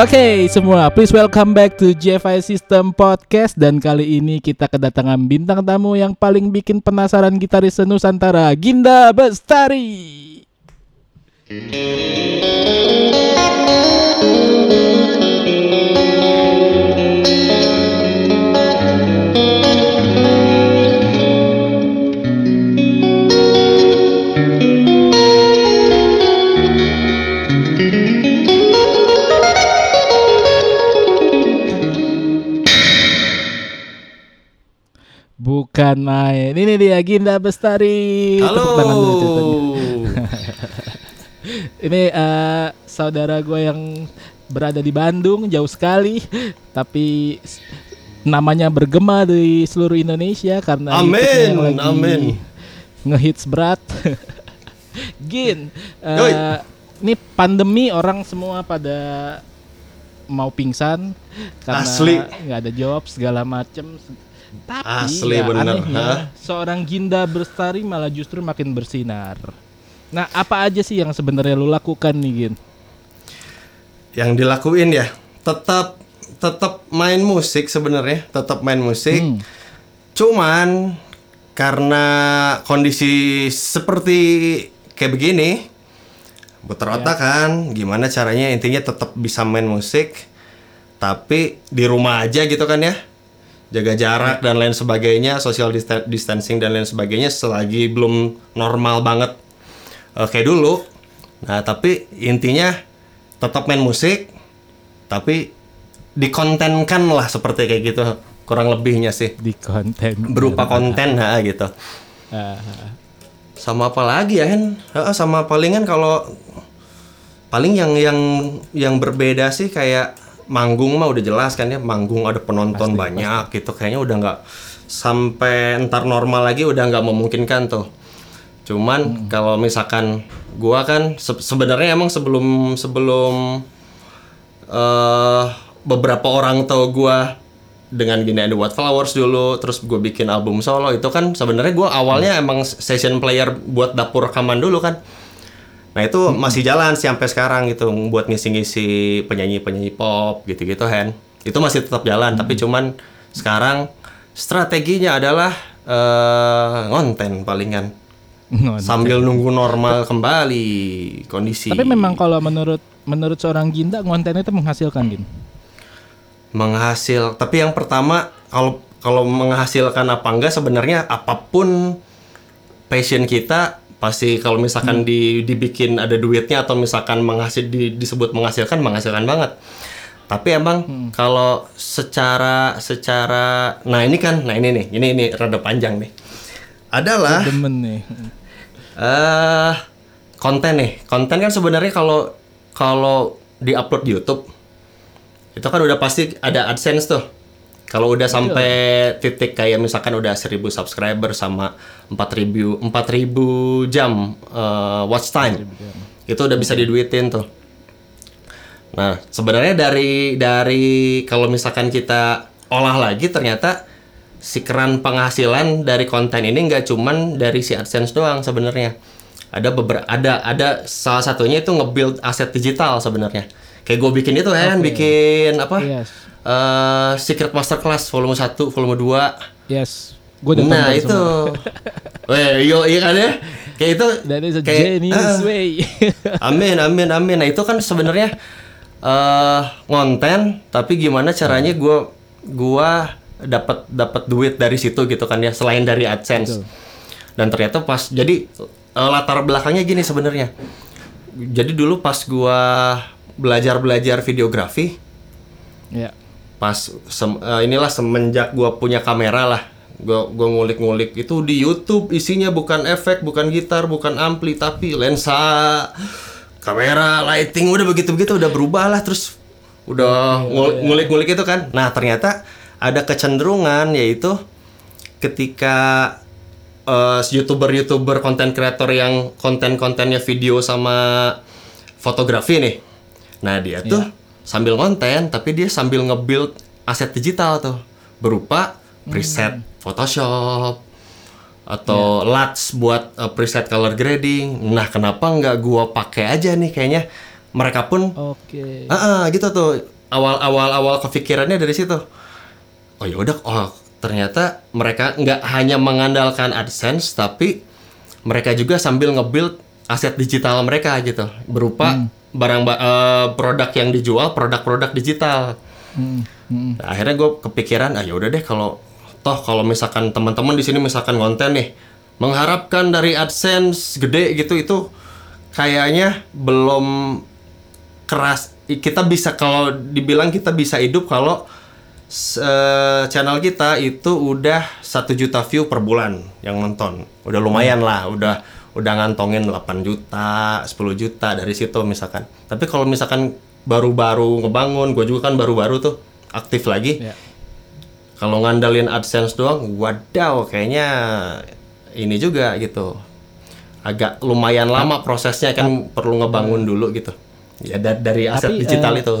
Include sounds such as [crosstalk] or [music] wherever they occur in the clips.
Oke semua, please welcome back to JFI System Podcast dan kali ini kita kedatangan bintang tamu yang paling bikin penasaran gitaris Nusantara, Ginda Bestari. Bukan main. Ini dia Ginda Bestari. Halo. Tepuk tangan dulu ceritanya. [laughs] Ini eh, saudara gue yang berada di Bandung jauh sekali, tapi namanya bergema di seluruh Indonesia karena Amin, yang lagi amin. ngehits berat. [laughs] Gin, Yoi. ini pandemi orang semua pada mau pingsan karena nggak ada job segala macem. Tapi Asli, ya bener, anehnya hah? seorang Ginda Bestari malah justru makin bersinar. Nah, apa aja sih yang sebenarnya lu lakukan nih, Gin? Yang dilakuin ya, tetap tetap main musik sebenarnya, tetap main musik. Hmm. Cuman karena kondisi seperti kayak begini, putar otak kan, gimana caranya intinya tetap bisa main musik, tapi di rumah aja gitu kan ya, jaga jarak dan lain sebagainya, social dista- distancing dan lain sebagainya selagi belum normal banget. Eh, kayak dulu. Nah tapi intinya tetap main musik, tapi dikontenkan lah seperti kayak gitu kurang lebihnya sih. Di konten berupa konten ha gitu. Ah, sama apa lagi ya Hen? Ha, sama palingan kalau paling yang yang yang berbeda sih kayak manggung mah udah jelas kan ya manggung ada penonton banyak gitu. Kayaknya udah nggak sampai ntar normal lagi udah nggak memungkinkan tuh. Cuman kalau misalkan gua kan se- sebenarnya emang sebelum sebelum eh beberapa orang tahu gua dengan gini ada What Flowers dulu, terus gue bikin album solo itu kan sebenarnya gua awalnya emang session player buat dapur rekaman dulu kan. Nah itu masih jalan sih sampai sekarang gitu buat ngisi-ngisi penyanyi-penyanyi pop gitu-gitu Hen. Itu masih tetap jalan tapi cuman sekarang strateginya adalah eh ngonten palingan ngon- sambil nunggu normal kembali kondisi. Tapi memang kalau menurut menurut seorang Ginda konten itu menghasilkan, Gin. menghasil tapi yang pertama kalau kalau menghasilkan apa enggak sebenarnya apa pun passion kita pasti kalau misalkan di dibikin ada duitnya atau misalkan menghasil di- disebut menghasilkan menghasilkan banget. Tapi emang kalau secara secara nah ini kan nah ini nih ini ini rada panjang nih. Adalah Demen nih. eh konten nih. Konten kan sebenarnya kalau kalau diupload di YouTube itu kan udah pasti ada AdSense tuh kalau udah sampai titik kayak misalkan udah 1000 subscriber sama 4000 4000 jam eh, watch time itu udah bisa diduitin tuh nah sebenarnya dari dari kalau misalkan kita olah lagi ternyata si keran penghasilan dari konten ini nggak cuman dari si AdSense doang sebenarnya. Ada beberapa ada ada salah satunya itu nge-build aset digital sebenarnya. Kayak gue bikin itu kan, bikin apa? Yes. Eh, Secret Masterclass volume 1, volume 2. Yes. Udah Nah, itu. Weh, [laughs] yo iya kan ya? Kayak itu That is a kayak, genius ah, way. [laughs] Amin, amin, amin. Nah itu kan sebenarnya eh ngonten, tapi gimana caranya gua gua dapat dapat duit dari situ gitu kan ya, selain dari AdSense. Betul. Dan ternyata pas jadi eh, latar belakangnya gini sebenarnya. Jadi dulu pas gua belajar-belajar videografi, ya. Pas sem- eh, inilah semenjak gua punya kamera lah. Gua gua ngulik-ngulik. Itu di YouTube isinya bukan efek bukan gitar bukan ampli tapi lensa kamera lighting udah begitu-begitu udah berubah lah. Terus udah ngul- ngulik-ngulik itu kan. Nah ternyata ada kecenderungan yaitu ketika eh, youtuber-youtuber konten kreator yang konten-kontennya video sama fotografi nih. Nah dia tuh sambil konten tapi dia sambil nge-build aset digital tuh berupa preset Photoshop atau LUTs buat uh, preset color grading. Nah, kenapa nggak gua pakai aja nih kayaknya mereka pun Oke. Ah, ah, gitu tuh. Awal-awal awal kepikirannya dari situ. Oh ya udah, oh ternyata mereka nggak hanya mengandalkan AdSense, tapi mereka juga sambil nge-build aset digital mereka gitu, berupa barang ba- eh, produk yang dijual, produk-produk digital. Hmm, hmm. Nah, akhirnya gue kepikiran, ah ya udah deh kalau toh kalau misalkan teman-teman di sini misalkan konten nih mengharapkan dari AdSense gede gitu itu kayaknya belum keras. Kita bisa kalau dibilang kita bisa hidup kalau eh, channel kita itu udah satu juta view per bulan yang nonton. Udah lumayan lah, udah udah ngantongin 8 juta, 10 juta dari situ misalkan. Tapi kalau misalkan baru-baru ngebangun, gue juga kan baru-baru tuh aktif lagi. Ya. Kalau ngandalin AdSense doang, wadaw kayaknya ini juga gitu. Agak lumayan lama prosesnya kan perlu ngebangun dulu gitu. Ya da- dari aset Tapi, digital eh, itu.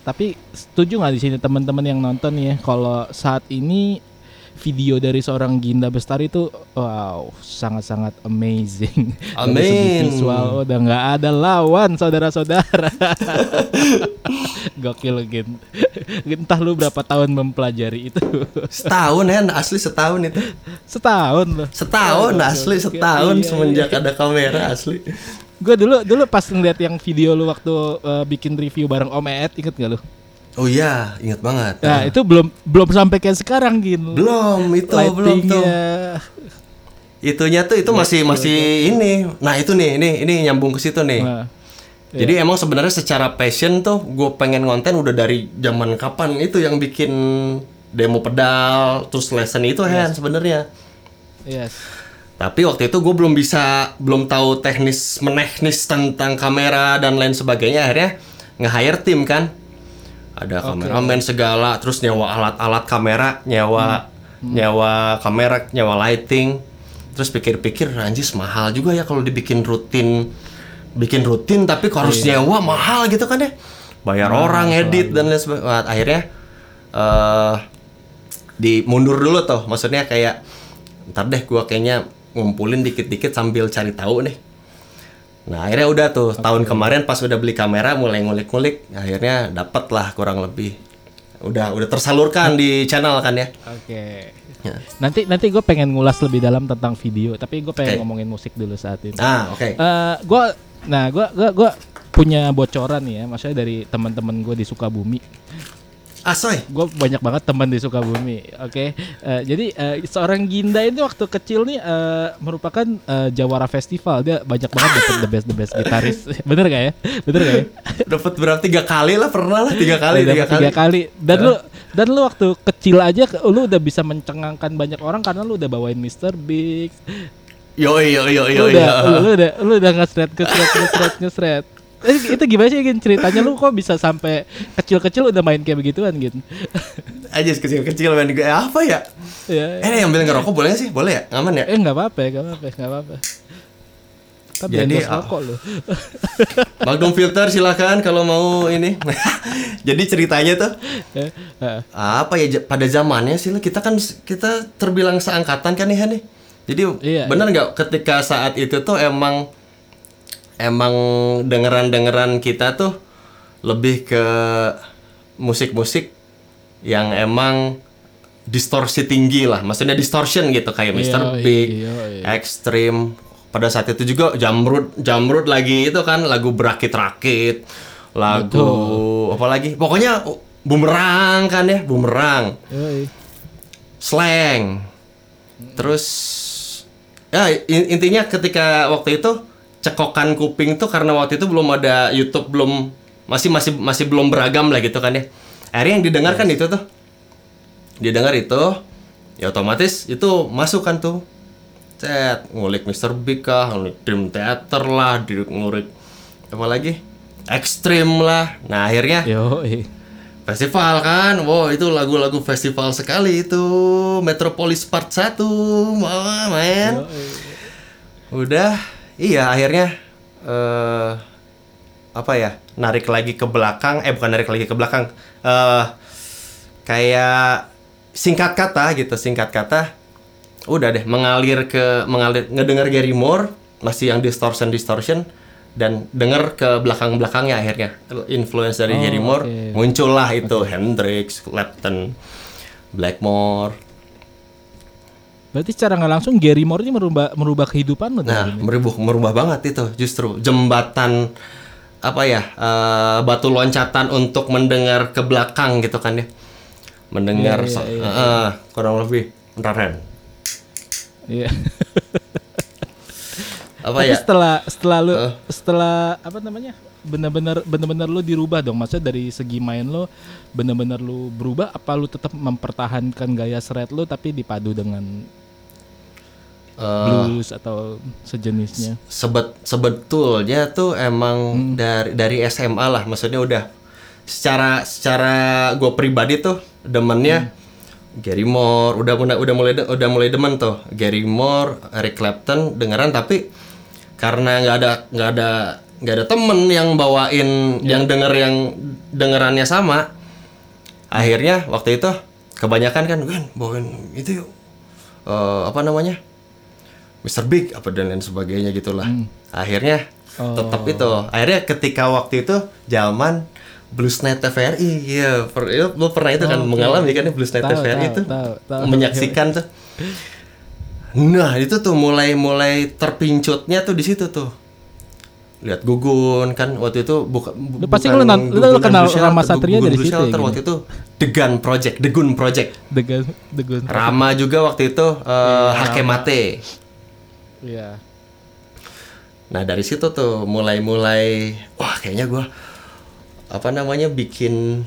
Tapi setuju nggak di sini teman-teman yang nonton ya kalau saat ini video dari seorang Ginda Bestari itu wow sangat-sangat amazing. [laughs] Dari segi Amin. Visual udah nggak ada lawan saudara-saudara. [laughs] Gokil Gin. Entah lu berapa tahun mempelajari itu. Setahun ya, asli setahun itu. Setahun loh. Setahun asli setahun Iya, semenjak ada kamera asli. Gue dulu dulu pas ngeliat yang video lu waktu eh, bikin review bareng Om Eet inget gak lu? Oh iya, ingat banget. Nah itu belum belum sampai kayak sekarang Gin. belum itu belum tuh. Itunya tuh itu masih masih ini. Nah, itu nih, ini ini nyambung ke situ nih. Nah, Jadi emang sebenarnya secara passion tuh gue pengen konten udah dari zaman kapan itu yang bikin demo pedal terus lesson itu kan sebenarnya. yes. Tapi waktu itu gue belum bisa belum tahu teknis meneknis tentang kamera dan lain sebagainya akhirnya nge-hire tim kan. Ada kameramen segala terus nyewa alat-alat kamera, nyewa nyewa kamera, nyewa lighting. Terus pikir-pikir anjis mahal juga ya kalau dibikin rutin. Bikin rutin tapi kalau harus nyewa mahal gitu kan ya. Bayar orang edit dan lain sebagainya. Akhirnya eh di mundur dulu tuh. Maksudnya kayak ntar deh gua kayaknya ngumpulin dikit-dikit sambil cari tahu nih nah akhirnya udah tuh tahun kemarin pas udah beli kamera mulai ngulik-ngulik akhirnya dapet lah kurang lebih udah udah tersalurkan di channel kan ya Oke. Ya. Nanti nanti gue pengen ngulas lebih dalam tentang video, tapi gue pengen Oke. ngomongin musik dulu saat ini. ah oke Eh, gua nah gua gua gua punya bocoran nih ya, maksudnya dari teman-teman gue di Sukabumi. Asoy Gue banyak banget teman di Sukabumi. Oke, Eh, jadi eh, seorang Ginda ini waktu kecil nih eh, merupakan eh, Jawara Festival. Dia banyak banget dapet the best the best gitaris. [laughs] Bener gak ya? Bener gak ya? dapat berapa tiga kali lah pernah lah tiga kali tiga kali tiga kali. Dan lu dan lu waktu kecil aja lu udah bisa mencengangkan banyak orang karena lu udah bawain Mr. Big. yo yo yo yo Lu udah lu, lu udah lu udah ngesret ngesret ngesret ngesret. Eh, itu gimana sih Gin ceritanya lu kok bisa sampai kecil-kecil udah main kayak begituan gitu? [laughs] aja kecil-kecil main gue apa ya ya. eh yang bilang ngerokok boleh sih boleh ya aman ya Eh nggak apa-apa, ya, nggak apa-apa, nggak apa-apa. Tapi Jadi, ah, rokok lu. [laughs] Magnum filter silakan kalau mau ini. [laughs] Jadi ceritanya tuh Eh, eh. apa ya pada zamannya sih kita kan kita terbilang seangkatan kan nih Han, nih. Jadi Iya, benar nggak ketika saat itu tuh emang emang dengeran-dengeran kita tuh lebih ke musik-musik yang emang distorsi tinggi lah, maksudnya distortion gitu kayak Mr. Iya, Big, iya, iya. Extreme. Pada saat itu juga Jamrud, Jamrud lagi itu kan lagu berakit-rakit, lagu apa lagi? Pokoknya bumerang kan ya, bumerang Yoi. slang. Terus ya in- intinya ketika waktu itu cekokan kuping tuh karena waktu itu belum ada YouTube belum masih masih masih belum beragam lah gitu kan ya. Akhirnya yang didengar kan itu tuh. Didengar itu ya otomatis itu masuk kan tuh. Cet, ngulik Mr. Big kah, ngulik Dream Theater lah, ngulik apa lagi? Ekstrim lah. Nah, akhirnya Yoi. Festival kan, wow itu lagu-lagu festival sekali itu Metropolis Part 1, wah men. Udah, iya akhirnya eh apa ya, narik lagi ke belakang, eh bukan narik lagi ke belakang, eh kayak singkat kata gitu, singkat kata, udah deh mengalir ke mengalir ngedengar Gary Moore masih yang distortion distortion, dan denger ke belakang-belakangnya akhirnya influence dari Oh, Gary Moore oke. muncullah itu Hendrix, Clapton, Blackmore. Berarti secara nggak langsung Gary Moore ini merubah merubah kehidupan lo Nah, merubah merubah banget itu justru jembatan apa ya eh, batu loncatan untuk mendengar ke belakang gitu kan ya. Mendengar Iya, so- iya, eh, eh, kurang lebih bentar Ren. Iya. [laughs] Apa Tapi ya? setelah setelah lu Eh. setelah apa namanya? benar-benar benar-benar lu dirubah dong. Maksudnya dari segi main lu benar-benar lu berubah apa lu tetap mempertahankan gaya shred lu tapi dipadu dengan Eh, blues atau sejenisnya. sebet sebetulnya tuh emang Hmm. dari dari SMA lah maksudnya udah secara secara gue pribadi tuh demennya Hmm. Gary Moore udah udah udah mulai de- udah mulai demen tuh Gary Moore Eric Clapton dengeran tapi karena nggak ada nggak ada nggak ada temen yang bawain Ya. yang denger yang dengerannya sama akhirnya waktu itu kebanyakan kan kan bawain itu yuk Eh, apa namanya Mr. Big apa dan lain sebagainya gitulah. Hmm. Akhirnya Oh. tetap itu. Akhirnya ketika waktu itu zaman Blues Night TVRI, iya, per, ya, lu pernah itu kan Oh, oke. mengalami kan ya Night Tahu, TVRI tahu, itu, tahu, tahu. menyaksikan tuh. Nah itu tuh mulai mulai terpincutnya tuh di situ tuh. Lihat Gugun kan waktu itu buka, bu- Lu pasti bukan lu nan- lu Gugun kenal Blue Rama Satria Gugun dari Blue situ ya, gini? waktu itu The Gun Project, The Gun Project. Dengan dengan Rama juga waktu itu uh, Hakemate. Iya. Nah dari situ tuh mulai-mulai wah kayaknya gua apa namanya bikin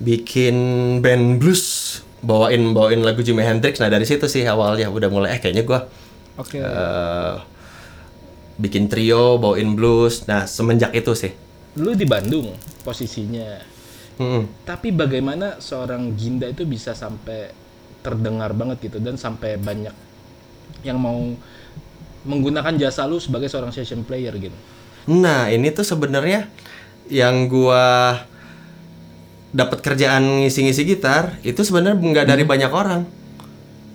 bikin band blues bawain bawain lagu Jimi Hendrix. Nah dari situ sih awalnya udah mulai eh kayaknya gua Oke. eh, bikin trio bawain blues. Nah semenjak itu sih. Lu di Bandung posisinya. Mm-mm. Tapi bagaimana seorang Ginda itu bisa sampai terdengar banget gitu dan sampai banyak yang mau menggunakan jasa lu sebagai seorang session player gitu. Nah ini tuh sebenarnya yang gua dapat kerjaan ngisi-ngisi gitar itu sebenarnya nggak dari banyak orang.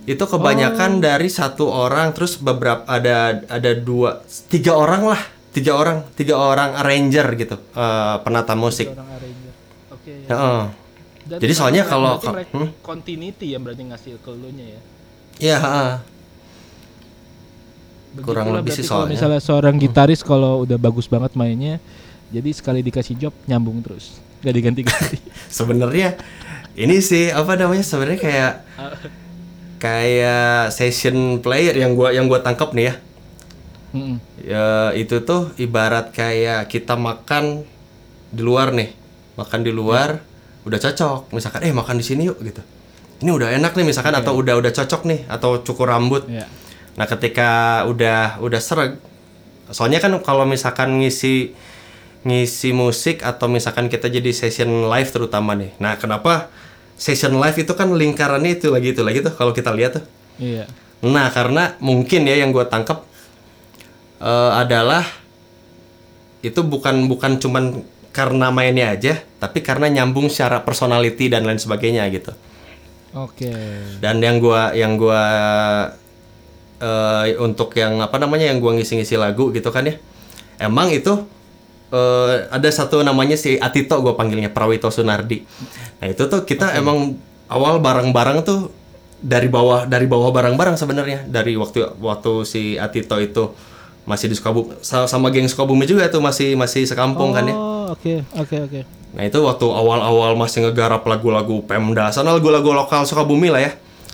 Itu kebanyakan dari satu orang terus beberapa ada ada dua tiga orang lah tiga orang tiga orang arranger gitu eh, penata musik. Arranger. Oke. Heeh. Dan Jadi soalnya kalau- hmm? continuity yang berarti ngasih ke lu nya ya. Iya. Kurang lebih sih kalau soalnya. misalnya seorang gitaris kalau udah bagus banget mainnya, jadi sekali dikasih job nyambung terus, gak diganti-ganti. [laughs] Sebenarnya ini sih apa namanya sebenarnya kayak kayak session player yang gua yang gua tangkap nih ya. Mm-mm. Ya itu tuh ibarat kayak kita makan di luar nih. Makan di luar udah cocok. Misalkan eh makan di sini yuk gitu. Ini udah enak nih misalkan atau udah udah cocok nih atau cukur rambut. Ya. Nah, ketika udah udah sereg soalnya kan kalau misalkan ngisi ngisi musik atau misalkan kita jadi session live terutama nih. Nah, kenapa session live itu kan lingkarannya itu lagi itu lagi tuh kalau kita lihat tuh. Iya. Nah, karena mungkin ya yang gue tangkap eh, adalah itu bukan bukan cuman karena mainnya aja, tapi karena nyambung secara personality dan lain sebagainya gitu. Oke. Dan yang gua yang gua eh, untuk yang apa namanya yang gua ngisi-ngisi lagu gitu kan ya. Emang itu eh, ada satu namanya si Atito gua panggilnya Prawito Sunardi. Nah, itu tuh kita emang awal bareng-bareng tuh dari bawah dari bawah bareng-bareng sebenarnya dari waktu waktu si Atito itu masih di Sukabumi sa- sama geng Sukabumi juga tuh masih masih sekampung kan ya. Oh, oke, oke, oke. Nah itu waktu awal-awal masih ngegarap lagu-lagu Pemda, sana lagu-lagu lokal Sukabumi lah ya.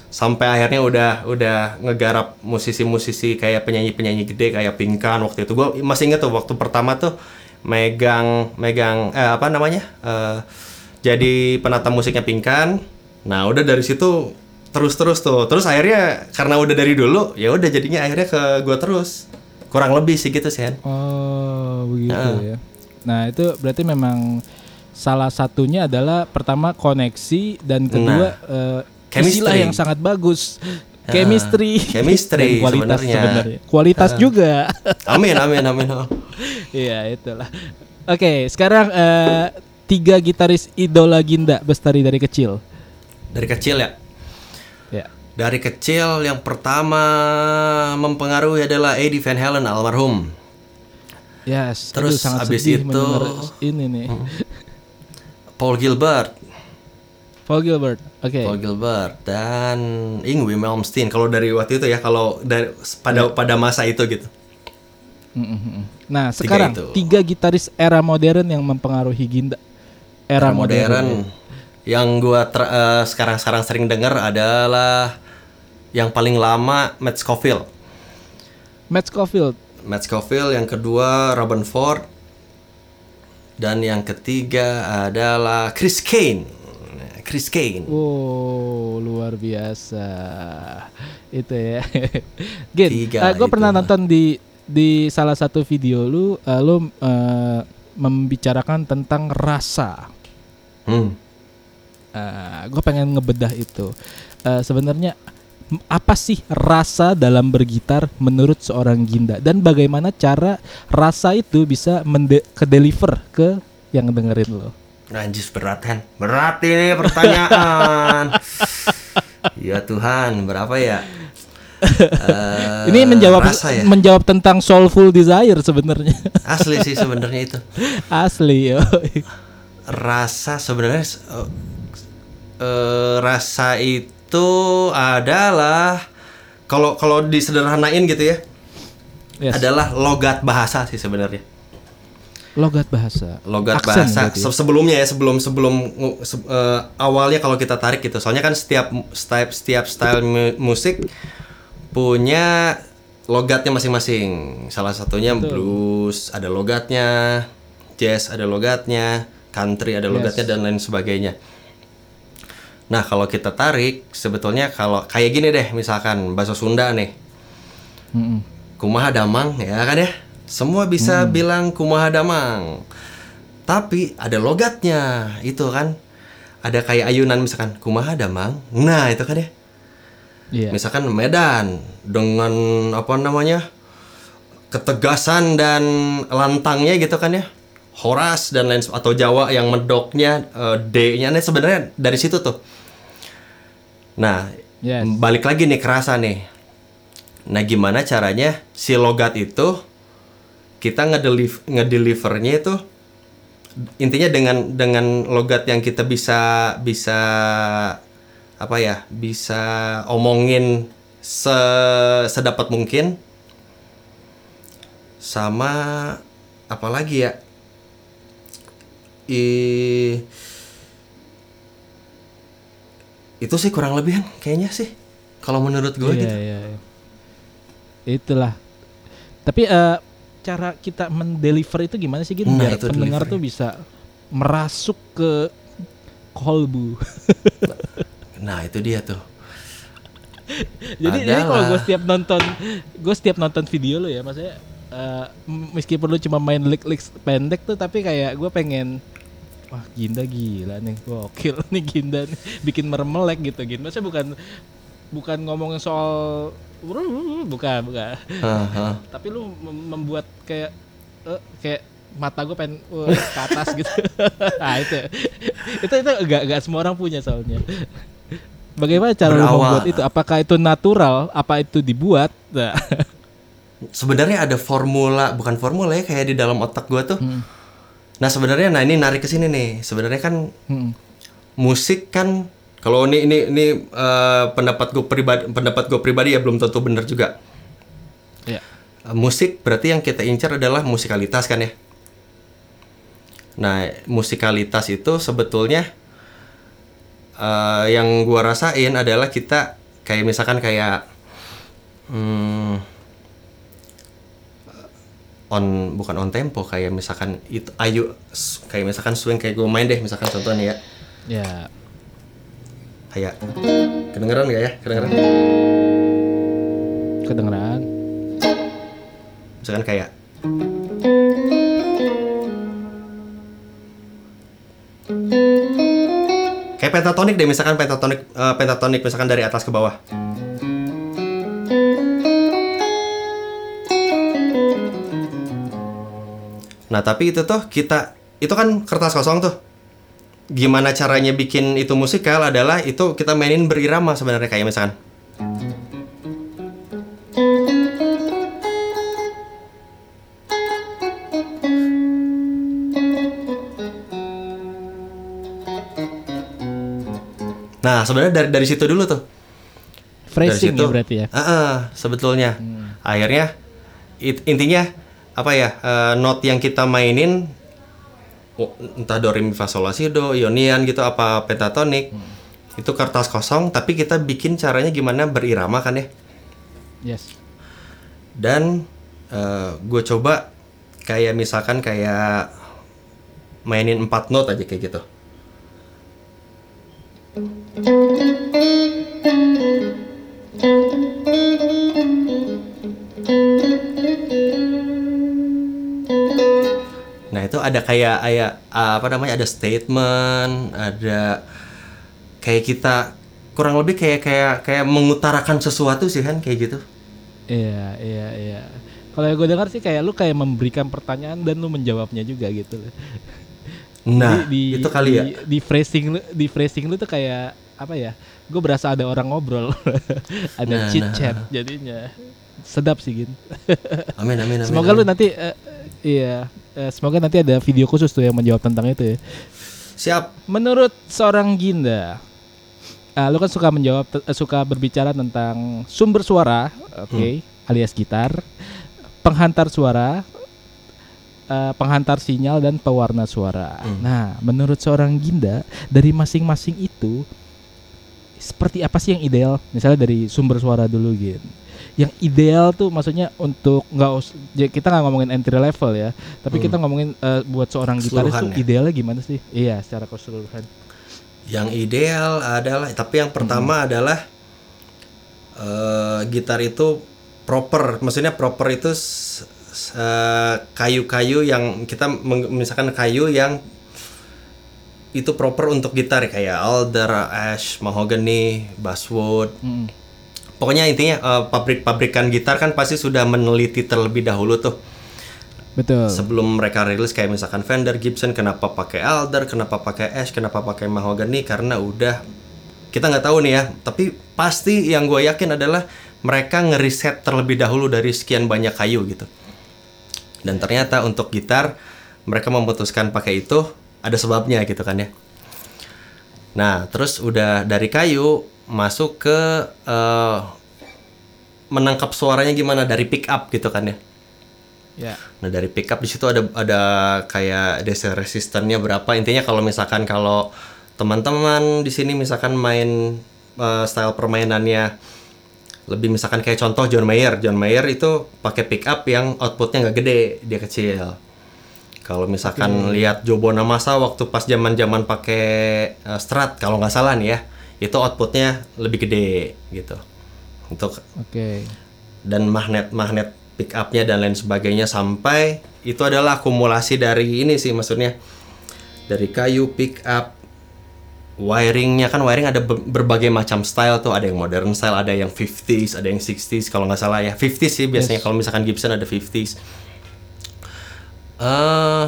Sampai akhirnya udah udah ngegarap musisi-musisi kayak penyanyi-penyanyi gede kayak Pinkan waktu itu. Gue masih inget tuh waktu pertama tuh megang megang eh, apa namanya eh, jadi penata musiknya Pinkan. Nah udah dari situ terus-terus tuh. Terus akhirnya karena udah dari dulu ya udah jadinya akhirnya ke gue terus. Kurang lebih sih gitu sih. Oh, begitu ya. Nah, itu berarti memang salah satunya adalah pertama koneksi dan kedua eh, chemistry. istilah yang sangat bagus. Chemistry, chemistry [laughs] dan kualitas sebenarnya. sebenarnya. Kualitas juga. [laughs] Amin amin amin. [laughs] Iya, itulah. Oke, sekarang eh, tiga gitaris idola Ginda Bestari dari kecil. Dari kecil ya. Ya. Dari kecil yang pertama mempengaruhi adalah Eddie Van Halen almarhum. Yes. Terus aduh, sangat abis itu- ini nih. Paul Gilbert, Paul Gilbert. Oke. Paul Gilbert dan Ingwie Malmsteen. Kalau dari waktu itu ya, kalau dari pada pada masa itu gitu. Mm, mm, mm. Nah, Tiga sekarang itu. tiga gitaris era modern yang mempengaruhi Ginda. Era, Era modern. ya. Yang gua ter- eh, sekarang-sekarang sering dengar adalah yang paling lama Matt Scofield. Matt Scofield. Matt Scofield, yang kedua Robin Ford, dan yang ketiga adalah Chris Kane. Chris Kane. Wow, luar biasa. Itu ya. [laughs] Gin, Tiga gue itu. pernah nonton di di salah satu video lu, eh, lu eh, membicarakan tentang rasa. Hmm. gue pengen ngebedah itu. Eh, Sebenarnya apa sih rasa dalam bergitar menurut seorang Ginda dan bagaimana cara rasa itu bisa mende- ke deliver ke yang dengerin lo? Anjis berat kan? Berat ini pertanyaan. [laughs] ya Tuhan, berapa ya? [laughs] Eh, Ini menjawab rasa ya. menjawab tentang soulful desire sebenarnya. Asli sih [laughs] sebenarnya itu. Asli yo. Rasa sebenarnya eh, eh, rasa itu adalah kalau kalau disederhanain gitu ya, Yes. adalah logat bahasa sih sebenarnya. Logat bahasa. logat Aksen bahasa. berarti. Ya? Se- sebelumnya ya sebelum sebelum eh, awalnya kalau kita tarik gitu. Soalnya kan setiap setiap setiap style mu- musik punya logatnya masing-masing. Salah satunya blues ada logatnya jazz ada logatnya country ada logatnya dan lain sebagainya. Nah kalau kita tarik sebetulnya kalau kayak gini deh misalkan bahasa Sunda nih. Mm-mm. kumaha damang ya kan ya semua bisa Hmm. bilang kumaha damang. Tapi ada logatnya itu kan. Ada kayak ayunan misalkan kumaha damang? Nah itu kan ya. Iya. misalkan Medan dengan apa namanya ketegasan dan lantangnya gitu kan ya. Horas dan lain atau Jawa yang medoknya eh, D-nya nih sebenarnya dari situ tuh. Nah Yes. balik lagi nih kerasa nih. Nah gimana caranya si logat itu kita ngedeliv ngedelivernya itu intinya dengan dengan logat yang kita bisa bisa apa ya bisa omongin se sedapat mungkin sama apa lagi ya I, itu sih kurang lebih kan kayaknya sih kalau menurut gue Iya, gitu iya, iya. Itulah. Tapi eh, cara kita mendeliver itu gimana sih gitu Nah, biar pendengar delivery. tuh bisa merasuk ke kolbu. [laughs] nah itu dia tuh [laughs] jadi jadi kalau gue setiap nonton gue setiap nonton video lo ya maksudnya m- meskipun lu cuma main lick-lick pendek tuh tapi kayak gue pengen wah Ginda gila nih gokil [laughs] nih Ginda nih bikin meremelek gitu gitu maksudnya bukan bukan ngomongin soal bukan bukan Haha. tapi lu mem- membuat kayak eh, kayak mata gue pengen wah, ke atas gitu [laughs] nah itu itu itu gak, gak semua orang punya soalnya bagaimana cara lu Berawal. membuat itu apakah itu natural apa itu dibuat nah. sebenarnya ada formula bukan formula ya kayak di dalam otak gue tuh Hmm. nah sebenarnya nah ini narik ke sini nih sebenarnya kan Hmm. musik kan kalau ini ini ini eh, pendapat gue pribadi pendapat gue pribadi ya belum tentu benar juga. Ya Eh, musik berarti yang kita incar adalah musikalitas kan ya? Nah musikalitas itu sebetulnya eh, yang gua rasain adalah kita kayak misalkan kayak hmm, on bukan on tempo kayak misalkan itu ayu kayak misalkan swing kayak gue main deh misalkan contohnya ya. Ya kayak kedengeran nggak ya? Kedengeran? Kedengeran. Misalkan kayak kayak pentatonik deh misalkan pentatonik eh, pentatonik misalkan dari atas ke bawah. Nah tapi itu tuh kita itu kan kertas kosong tuh gimana caranya bikin itu musikal adalah itu kita mainin berirama sebenarnya kayak misalkan. Nah sebenarnya dari dari situ dulu tuh. Phrasing ya berarti ya? Uh -uh, sebetulnya. Hmm. akhirnya it, intinya apa ya eh, uh, not yang kita mainin entah do re mi fa sol la si do, ionian gitu apa pentatonik. Itu kertas kosong tapi kita bikin caranya gimana berirama kan ya. Yes. Dan gue coba kayak misalkan kayak mainin empat note aja kayak gitu. Itu ada kayak kayak apa namanya ada statement, ada kayak kita kurang lebih kayak kayak kayak mengutarakan sesuatu sih kan kayak gitu. Iya, iya, iya. Kalau gue dengar sih kayak lu kayak memberikan pertanyaan dan lu menjawabnya juga gitu. Nah Jadi itu kali ya. Di, di phrasing lu, di phrasing lu tuh kayak apa ya? Gue berasa ada orang ngobrol, [laughs] ada Nah, chit nah, chat jadinya sedap sih gin. Amin amin amin. semoga lu amin. nanti eh, iya, eh, semoga nanti ada video khusus tuh yang menjawab tentang itu ya. siap. Menurut seorang Ginda, ah, lu kan suka menjawab, eh, suka berbicara tentang sumber suara, oke, alias gitar, penghantar suara, eh, penghantar sinyal dan pewarna suara. Nah, menurut seorang Ginda, dari masing-masing itu, seperti apa sih yang ideal? Misalnya dari sumber suara dulu, Gin. Yang ideal tuh maksudnya untuk nggak us- ya kita nggak ngomongin entry level ya, tapi kita ngomongin eh, buat seorang gitaris tuh ya? idealnya gimana sih? Iya, secara keseluruhan. Yang ideal adalah tapi yang pertama adalah eh, gitar itu proper. Maksudnya proper itu eh, kayu-kayu yang kita misalkan kayu yang itu proper untuk gitar kayak alder, ash, mahogany, basswood. Mm. Pokoknya intinya eh, pabrik-pabrikan gitar kan pasti sudah meneliti terlebih dahulu tuh Betul. sebelum mereka rilis kayak misalkan Fender, Gibson, kenapa pakai Alder, kenapa pakai Ash, kenapa pakai Mahogany karena udah kita nggak tahu nih ya. Tapi pasti yang gue yakin adalah mereka ngeriset terlebih dahulu dari sekian banyak kayu gitu. Dan ternyata untuk gitar mereka memutuskan pakai itu ada sebabnya gitu kan ya. Nah terus udah dari kayu masuk ke eh, menangkap suaranya gimana? Dari pick up gitu kan ya. Ya. Nah dari pickup di situ ada ada kayak DC resistannya berapa? Intinya kalau misalkan kalau teman-teman di sini misalkan main eh, style permainannya lebih misalkan kayak contoh John Mayer. John Mayer itu pakai pickup yang outputnya nggak gede dia kecil. Kalau misalkan lihat Joe Bonamassa waktu pas zaman zaman pakai eh, Strat kalau nggak salah nih ya itu outputnya lebih gede gitu. Untuk Oke. dan magnet-magnet pick up-nya dan lain sebagainya sampai itu adalah akumulasi dari ini sih maksudnya. Dari kayu pick up wiringnya. Kan wiring ada be- berbagai macam style tuh. Ada yang modern style ada yang 50s ada yang 60s kalau nggak salah ya. 50s sih biasanya. Kalau misalkan Gibson ada 50s eh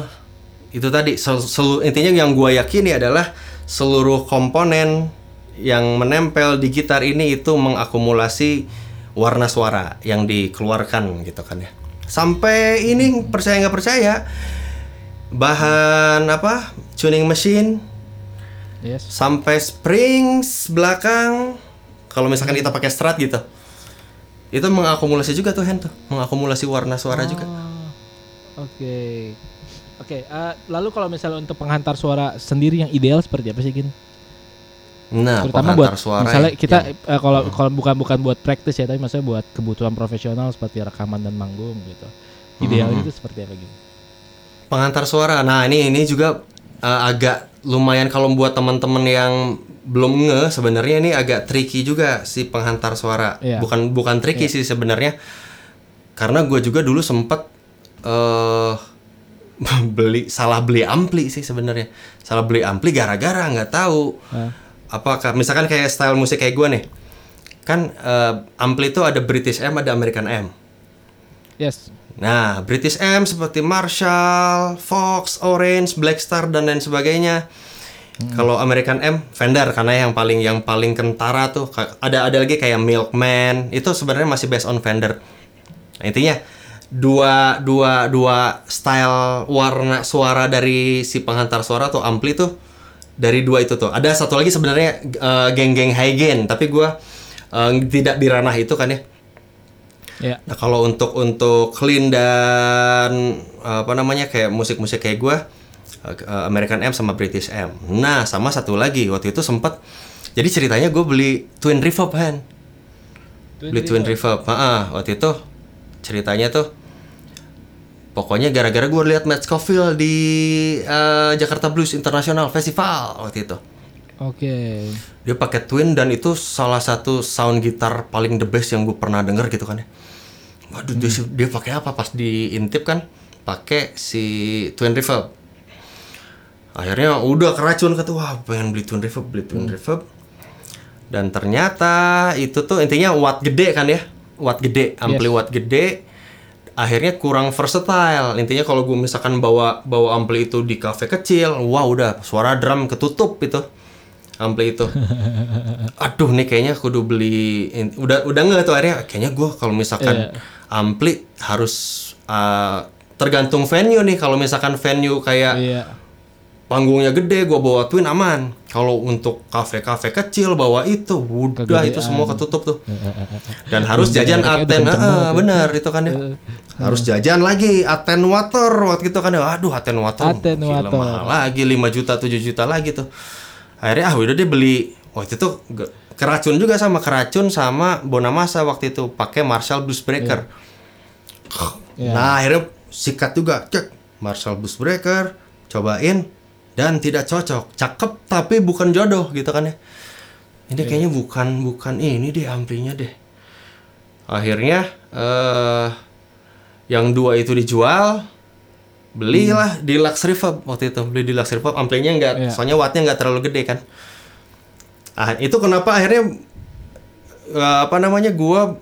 itu tadi. Sel- intinya yang gua yakini adalah seluruh komponen yang menempel di gitar ini itu mengakumulasi warna suara yang dikeluarkan gitu kan ya sampai ini percaya nggak percaya bahan apa tuning machine Yes. sampai springs belakang kalau misalkan kita pakai strat gitu itu mengakumulasi juga tuh hand tuh mengakumulasi warna suara juga Oh, Oke. Oke, eh, lalu kalau misalnya untuk penghantar suara sendiri yang ideal seperti apa sih, Gin? Nah Terutama buat suara misalnya kita eh, kalau kalau bukan bukan buat praktis ya, tapi maksudnya buat kebutuhan profesional seperti rekaman dan manggung gitu. Idealnya Hmm. itu seperti apa, Gin? Pengantar suara. Nah, ini ini juga uh, agak lumayan kalau buat teman-teman yang belum nge sebenarnya ini agak tricky juga si penghantar suara. Iya. Bukan bukan tricky sih sebenarnya. Karena gue juga dulu sempet eh [laughs] beli salah beli ampli sih sebenarnya. Salah beli ampli gara-gara nggak tahu. Hah? Apakah misalkan kayak style musik kayak gue nih. Kan eh, ampli itu ada British M, ada American M. Yes. Nah, British M seperti Marshall, Fox, Orange, Blackstar dan lain sebagainya. Kalau American M, Fender karena yang paling yang paling kentara tuh ada ada lagi kayak Milkman itu sebenarnya masih based on Fender. Nah, intinya dua dua dua style warna suara dari si penghantar suara atau ampli tuh dari dua itu tuh. Ada satu lagi sebenarnya eh, geng-geng high gain, tapi gua eh, tidak di ranah itu kan ya. Ya. Nah kalau untuk untuk clean dan apa namanya kayak musik-musik kayak gua eh, American M sama British M. Nah sama satu lagi waktu itu sempat jadi ceritanya gue beli Twin Reverb kan. Beli Twin Reverb. Ah, waktu itu ceritanya tuh pokoknya gara-gara gue lihat Matt Scofield di eh, Jakarta Blues International Festival waktu itu. Oke. Dia pakai Twin dan itu salah satu sound gitar paling the best yang gue pernah denger gitu kan ya. Waduh, dia, dia pakai apa pas diintip kan? Pakai si Twin Reverb. Akhirnya udah keracun kata wah pengen beli Twin Reverb, beli Twin Reverb. Dan ternyata itu tuh intinya watt gede kan ya. Watt gede, ampli watt gede. Akhirnya kurang versatile. Intinya kalau gue misalkan bawa bawa ampli itu di cafe kecil, wah udah suara drum ketutup itu ampli itu. [laughs] Aduh nih kayaknya kudu beli udah udah nggak tuh akhirnya kayaknya gue kalau misalkan ampli harus uh, tergantung venue nih kalau misalkan venue kayak Iya. Panggungnya gede gua bawa twin aman. Kalau untuk kafe-kafe kecil bawa itu. Udah Kegedean. itu semua ketutup tuh. Dan harus Bunyi jajan mereknya udah aten ah, ya. bener itu kan ya. Harus jajan lagi atenuator waktu itu kan ya. Aduh atenuator Atenuator. Gila, mahal lagi 5 juta 7 juta lagi tuh. Akhirnya ah udah deh beli. Waktu itu keracun juga sama keracun sama Bonamassa waktu itu pakai Marshall Blues Breaker. Iya. Nah akhirnya sikat juga cek Marshall Blues Breaker cobain dan tidak cocok. Cakep tapi bukan jodoh gitu kan ya. Ini kayaknya bukan bukan ini deh amplinya deh. Akhirnya eh yang dua itu dijual belilah di Lux Reverb waktu itu. Beli di Lux Reverb amplinya nggak Iya. soalnya wattnya nggak terlalu gede kan. Ah itu kenapa akhirnya eh, apa namanya gua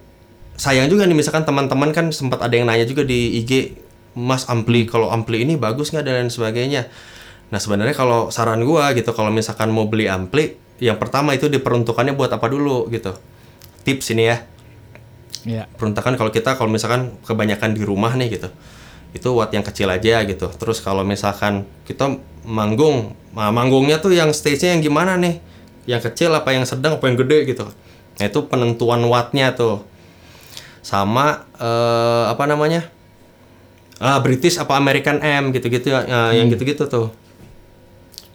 sayang juga nih misalkan teman-teman kan sempat ada yang nanya juga di IG Mas ampli kalau ampli ini bagus nggak? dan lain sebagainya nah sebenarnya kalau saran gua gitu kalau misalkan mau beli ampli yang pertama itu diperuntukannya buat apa dulu gitu. Tips ini ya. Iya. peruntukan kalau kita kalau misalkan kebanyakan di rumah nih gitu itu watt yang kecil aja gitu. Terus kalau misalkan kita manggung nah, manggungnya tuh yang stage-nya yang gimana nih? Yang kecil apa yang sedang apa yang gede gitu. Nah itu penentuan wattnya tuh. Sama eh, apa namanya? Ah British apa American M gitu-gitu ya ya, yang gitu-gitu tuh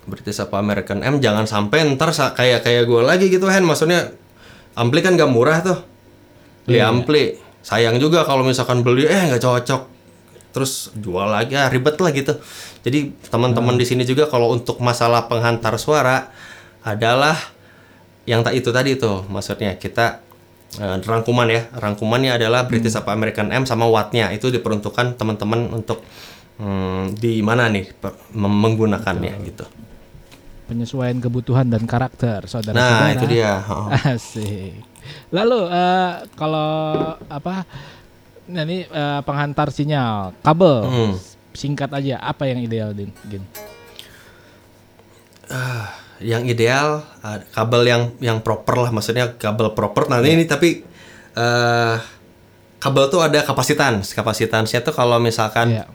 British apa American M jangan sampai ntar kayak kayak gue lagi gitu Hen. Maksudnya ampli kan gak murah tuh. Beli ampli. Sayang juga kalau misalkan beli eh nggak cocok. Terus jual lagi ah, ribet lah gitu. Jadi teman-teman di sini juga kalau untuk masalah penghantar suara adalah yang tak itu tadi tuh. Maksudnya kita eh, rangkuman ya. Rangkumannya adalah British apa American M sama wattnya. Itu diperuntukkan teman-teman untuk hmm, di mana nih menggunakannya gitu Penyesuaian kebutuhan dan karakter saudara. nah itu dia Oh. [laughs] Asik. Lalu eh, kalau apa? Nah ini eh, penghantar sinyal kabel. Hmm. Singkat aja apa yang ideal din? Gin? yang ideal uh, kabel yang yang proper lah maksudnya kabel proper nah ini tapi eh kabel tuh ada kapasitans kapasitansnya tuh kalau misalkan Iya.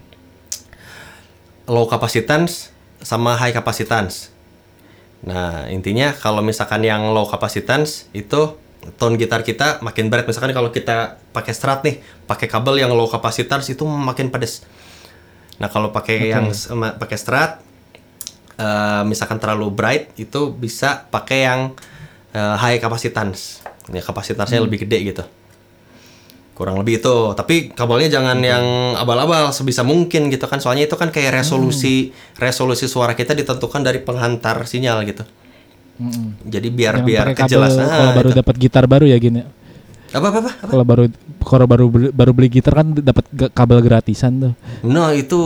low kapasitans sama high kapasitans nah intinya kalau misalkan yang low kapasitans itu tone gitar kita makin berat. Misalkan kalau kita pakai strat nih pakai kabel yang low kapasitans itu makin pedes. Nah kalau pakai yang s- ma- pakai strat eh, misalkan terlalu bright itu bisa pakai yang eh, high kapasitans ya kapasitasnya lebih gede gitu kurang lebih itu. Tapi kabelnya jangan yang abal-abal sebisa mungkin gitu kan. Soalnya itu kan kayak resolusi resolusi suara kita ditentukan dari penghantar sinyal gitu. Mm-mm. jadi biar Jangan biar kejelasan kalau baru dapat gitar baru ya gini. Apa apa apa Kalau baru kalau baru beli- baru beli gitar kan dapat kabel gratisan tuh. nah itu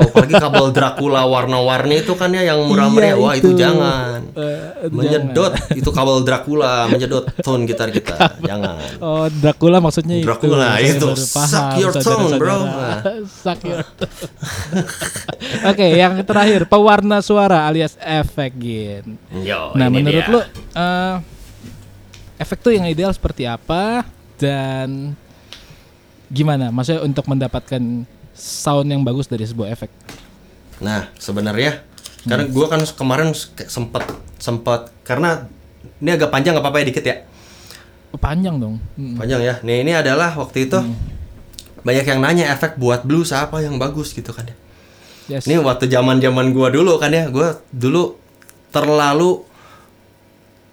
apalagi kabel Dracula warna-warni itu kan ya yang murah meriah Iya, wah itu, itu. jangan Eh, menyedot itu kabel Dracula menyedot tone gitar kita jangan Oh, Dracula maksudnya Dracula, itu. Itu. Suck your tongue, bro. [laughs] Suck your Oke, yang terakhir pewarna suara alias efek gin. Yo, Nah, menurut dia. lu eh, efek tuh yang ideal seperti apa dan gimana? Maksudnya untuk mendapatkan sound yang bagus dari sebuah efek. Nah, sebenarnya Karena gua kan kemarin sempat sempat karena ini agak panjang nggak apa-apa ya dikit ya. Oh, panjang dong. Mm. Panjang ya. Nih ini adalah waktu itu Hmm. banyak yang nanya efek buat blues apa yang bagus gitu kan ya. Yes. Ini waktu zaman-zaman gua dulu kan ya, gua dulu terlalu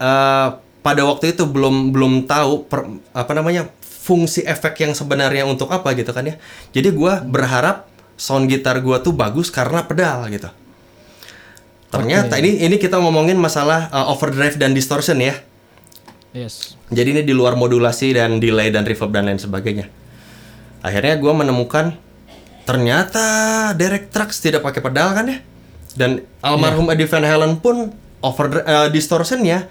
eh pada waktu itu belum belum tahu per- apa namanya fungsi efek yang sebenarnya untuk apa gitu kan ya. Jadi gua berharap sound gitar gua tuh bagus karena pedal gitu. Ternyata ini ini kita ngomongin masalah eh, overdrive dan distortion ya. Yes. Jadi ini di luar modulasi dan delay dan reverb dan lain sebagainya. Akhirnya gua menemukan ternyata Derek Trucks tidak pakai pedal kan ya. Dan almarhum Eddie Van Halen pun over eh, distortionnya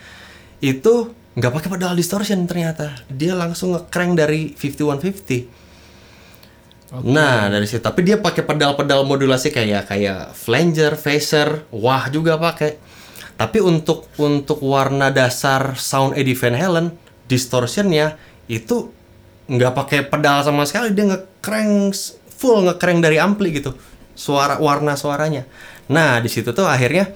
itu nggak pakai pedal distortion ternyata. Dia langsung nge-crank dari 5150. Nah dari situ, tapi dia pakai pedal-pedal modulasi kayak kayak flanger, phaser, wah juga pakai. Tapi untuk untuk warna dasar sound Eddie Van Halen, distortionnya itu nggak pakai pedal sama sekali, dia nge-crank s- full nge-crank dari ampli gitu, suara warna suaranya. Nah di situ tuh akhirnya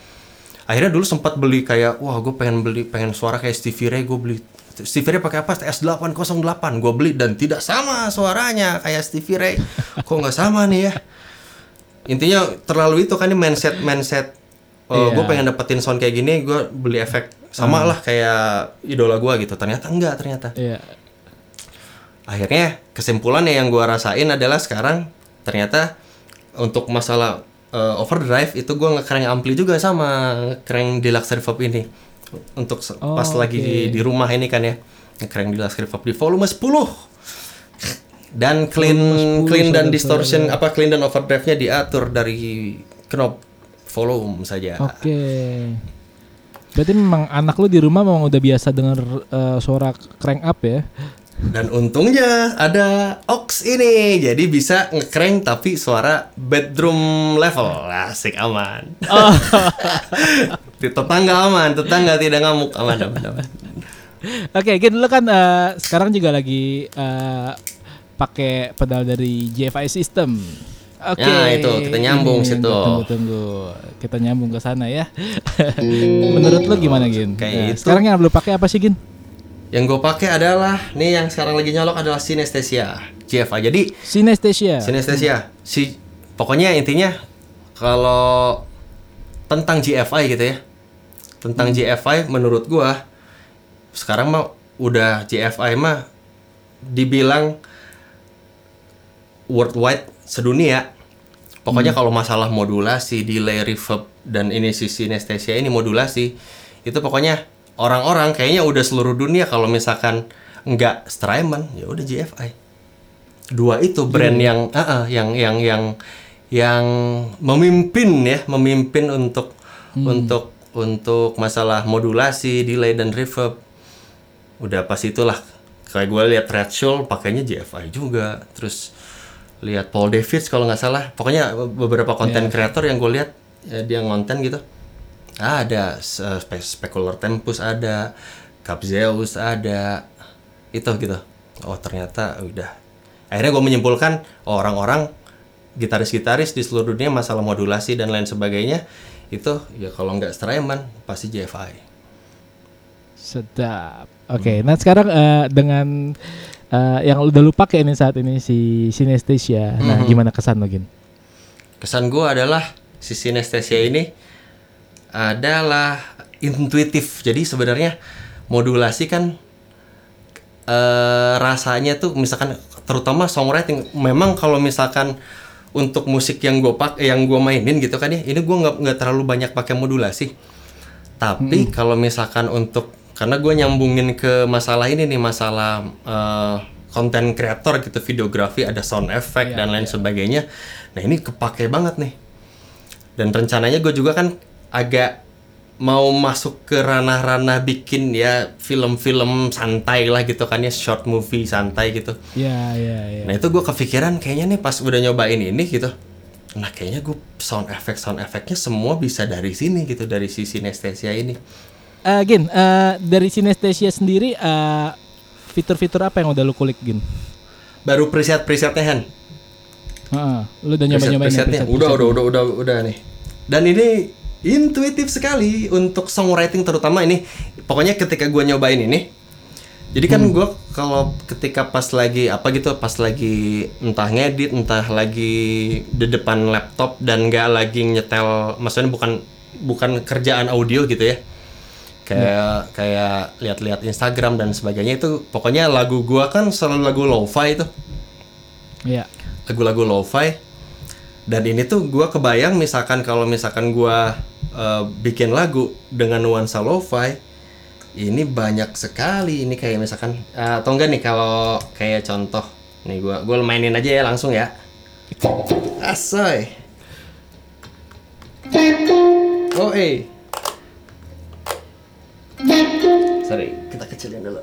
akhirnya dulu sempat beli kayak wah gue pengen beli pengen suara kayak Stevie Ray gue beli. Stevie Ray pakai apa? S808 gue beli dan tidak sama suaranya kayak Stevie Ray. Kok nggak sama nih ya? Intinya terlalu itu kan ini mindset mindset oh, Iya. gue pengen dapetin sound kayak gini gue beli efek sama lah kayak idola gue gitu. Ternyata enggak ternyata. Iya. akhirnya kesimpulannya yang gua rasain adalah sekarang ternyata untuk masalah uh, overdrive itu gua nge-crank ampli juga sama crank deluxe reverb ini untuk Oh, pas lagi oke. di, di rumah ini kan ya nge-crank deluxe reverb di volume 10 dan clean Volume 10 clean dan distortion apa clean dan overdrive-nya diatur dari knob volume saja Oke. Berarti memang anak lu di rumah memang udah biasa dengar eh, suara crank up ya? Dan untungnya ada aux ini, jadi bisa ngecrank tapi suara bedroom level, asik aman. [laughs] Di tetangga aman, tetangga tidak ngamuk aman aman. aman. Oke, Gin lu kan eh, sekarang juga lagi eh, pakai pedal dari JFI System. Oke. Ya, itu, kita nyambung situ. Tunggu tunggu. Kita nyambung ke sana ya. [laughs] Menurut lu gimana, Gin? Kayak Ya, itu. Sekarang yang lu pakai apa sih, Gin? Yang gue pakai adalah nih yang sekarang lagi nyolok adalah Synesthesia GFI. Jadi Synesthesia. Synesthesia si pokoknya intinya kalau tentang GFI gitu ya. Tentang GFI menurut gua sekarang mah udah GFI mah dibilang worldwide sedunia. Pokoknya kalau masalah modulasi, delay, reverb dan ini si synesthesia ini modulasi itu pokoknya orang-orang kayaknya udah seluruh dunia kalau misalkan nggak Strymon ya udah GFI dua itu brand yang ah, ah, yang yang yang yang memimpin ya memimpin untuk untuk untuk masalah modulasi delay dan reverb. Udah pas itulah kayak gue lihat Red Shoal pakainya GFI juga. Terus lihat Paul Davids kalau nggak salah. Pokoknya beberapa konten kreator yang gue lihat ya, dia ngonten gitu ada uh, Spe- Specular Tempus ada Capzeus ada itu gitu oh ternyata udah akhirnya gue menyimpulkan oh, orang-orang gitaris-gitaris di seluruh dunia masalah modulasi dan lain sebagainya itu ya kalau nggak Strymon pasti JFI Sedap. Oke, nah sekarang eh, dengan eh, yang udah lu pakai nih saat ini si Synesthesia. Nah, gimana kesan lo, Gin? kesan gue adalah si synesthesia ini adalah intuitif. Jadi sebenarnya modulasi kan eh, rasanya tuh misalkan terutama songwriting memang kalau misalkan untuk musik yang gue pak yang gue mainin gitu kan ya ini gue nggak nggak terlalu banyak pakai modulasi. Tapi kalau misalkan untuk karena gue nyambungin ke masalah ini nih masalah eh, konten kreator gitu videografi ada sound effect dan lain sebagainya. Nah ini kepake banget nih. Dan rencananya gue juga kan agak mau masuk ke ranah-ranah bikin ya film-film santai lah gitu kan ya short movie santai gitu Ya, ya, ya. Nah itu gue kepikiran kayaknya nih pas udah nyobain ini gitu. Nah kayaknya gue sound effect sound effectnya semua bisa dari sini gitu dari si synesthesia ini. Eh, Gin, eh, dari Synesthesia sendiri eh, fitur-fitur apa yang udah lu kulik, Gin? Baru preset presetnya Han. Heeh, lu udah nyoba-nyobain preset- Udah udah udah udah udah nih. Dan ini intuitif sekali untuk songwriting terutama ini. Pokoknya ketika gua nyobain ini jadi kan gua kalau ketika pas lagi apa gitu pas lagi entah ngedit entah lagi di depan laptop dan nggak lagi nyetel maksudnya bukan bukan kerjaan audio gitu ya. Kayak kayak lihat-lihat Instagram dan sebagainya itu pokoknya lagu gua kan selalu lagu lo-fi itu. Iya. lagu-lagu lo-fi. Dan ini tuh gua kebayang misalkan kalau misalkan gua eh, bikin lagu dengan nuansa lo-fi ini banyak sekali. Ini kayak misalkan eh, atau enggak nih kalau kayak contoh nih gua gua mainin aja ya langsung ya. Asoy. Oh eh. Sorry kita kecilin dulu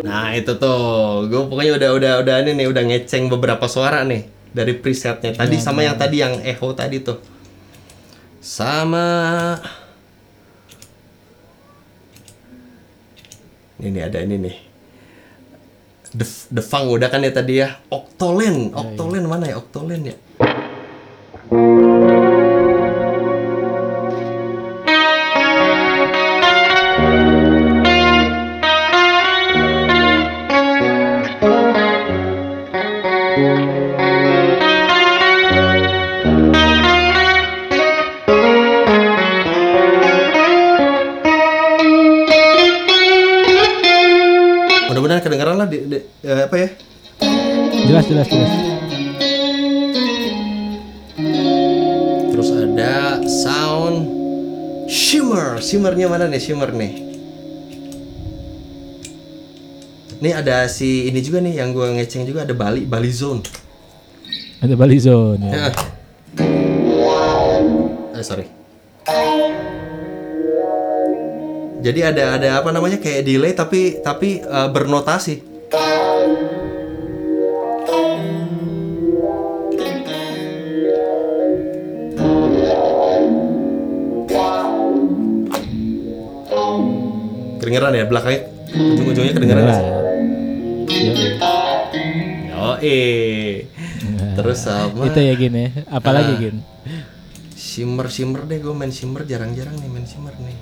Nah itu tuh, gue pokoknya udah udah udah ini nih udah ngeceng beberapa suara nih dari presetnya. Tadi sama yang tadi yang echo tadi tuh, sama. Ini nih ada ini nih, the the Funk udah kan ya tadi ya, Octolen, Octolen mana ya? Octolen ya? Mana nih? Shimmer nih. Nih ada si ini juga nih yang gua ngeceng juga ada Bali Bali Zone. Ada Bali Zone ya. Ya. Eh sorry. Jadi ada ada apa namanya kayak delay tapi tapi eh, bernotasi. Kedengeran ya belakangnya ujung-ujungnya kedengeran nggak sih? Iya, iya. Oh eh. Terus sama Itu ya Gin ya. Apalagi Ah. Gin? Shimmer shimmer deh gue main shimmer jarang-jarang nih main shimmer nih.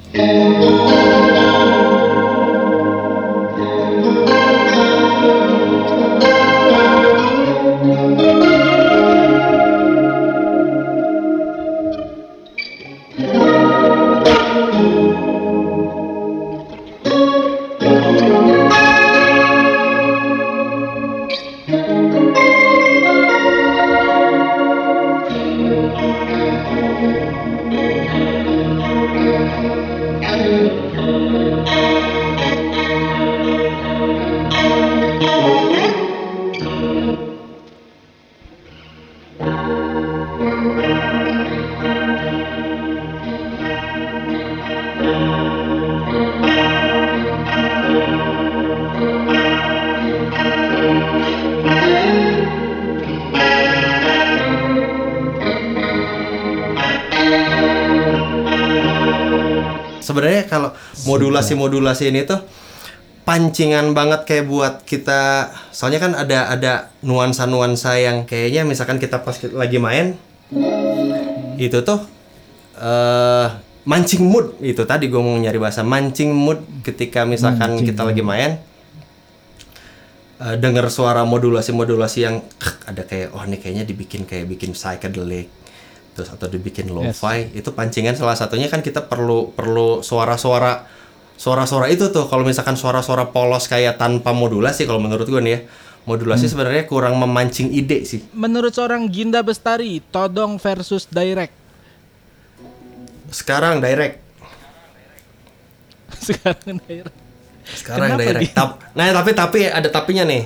Modulasi-modulasi ini tuh pancingan banget kayak buat kita. Soalnya kan ada ada nuansa-nuansa yang kayaknya misalkan kita pas lagi main itu tuh eh mancing mood. Itu tadi gue mau nyari bahasa mancing mood ketika misalkan Mancing kita lagi main. Eh, dengar suara modulasi-modulasi yang ada kayak oh ini kayaknya dibikin kayak bikin psychedelic terus atau dibikin lo-fi. Itu pancingan salah satunya kan kita perlu perlu suara-suara suara-suara itu tuh kalau misalkan suara-suara polos kayak tanpa modulasi kalau menurut gue nih ya modulasi sebenarnya kurang memancing ide sih Menurut seorang Ginda Bestari, Todong versus Direct. sekarang direct [laughs] Sekarang Direct. sekarang Kenapa, direct? Tap- nah tapi tapi ada tapinya nih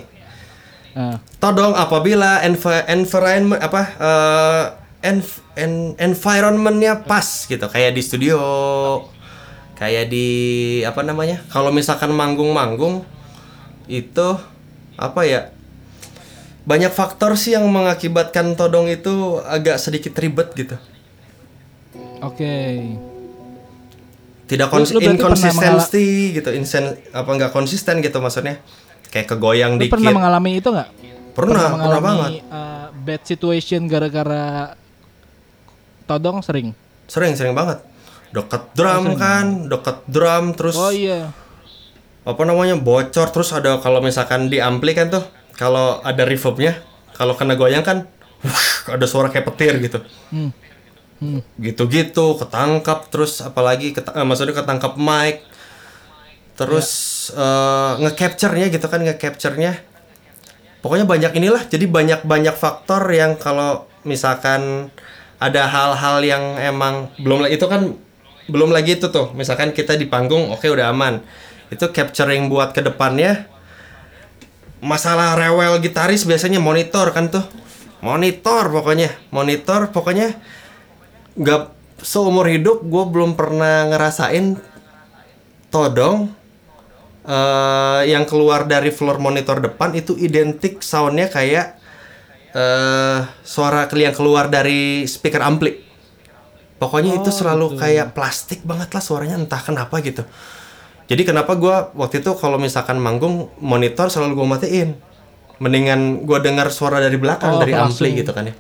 Ah. Todong apabila env- environment apa eh, env- en- environmentnya pas gitu kayak di studio kayak di apa namanya kalau misalkan manggung-manggung itu apa ya banyak faktor sih yang mengakibatkan todong itu agak sedikit ribet gitu Oke. tidak Lu- kons lu pernah inkonsistensi gitu insen apa nggak konsisten gitu maksudnya kayak kegoyang Lu dikit pernah mengalami itu nggak? Pernah, pernah mengalami banget. uh, bad situation gara-gara todong sering. sering sering banget deket drum kan deket drum terus Oh iya. apa namanya bocor terus ada kalau misalkan di ampli kan tuh kalau ada reverbnya kalau kena goyang kan ada suara kayak petir gitu Hmm. Hmm. gitu-gitu ketangkap terus apalagi ket- eh, maksudnya ketangkap mic terus eh, nge-capture-nya gitu kan nge-capture-nya pokoknya banyak inilah jadi banyak-banyak faktor yang kalau misalkan ada hal-hal yang emang belum itu kan belum lagi itu tuh misalkan kita di panggung oke udah aman. Itu capturing buat ke depannya masalah rewel gitaris biasanya monitor kan tuh. Monitor pokoknya monitor pokoknya. Nggak seumur hidup gue belum pernah ngerasain todong eh yang keluar dari floor monitor depan itu identik soundnya kayak eh suara yang keluar dari speaker ampli pokoknya itu selalu kayak plastik banget lah suaranya entah kenapa gitu jadi kenapa gua waktu itu kalau misalkan manggung monitor selalu gue matiin mendingan gua dengar suara dari belakang Oh, dari langsung. ampli gitu kan ya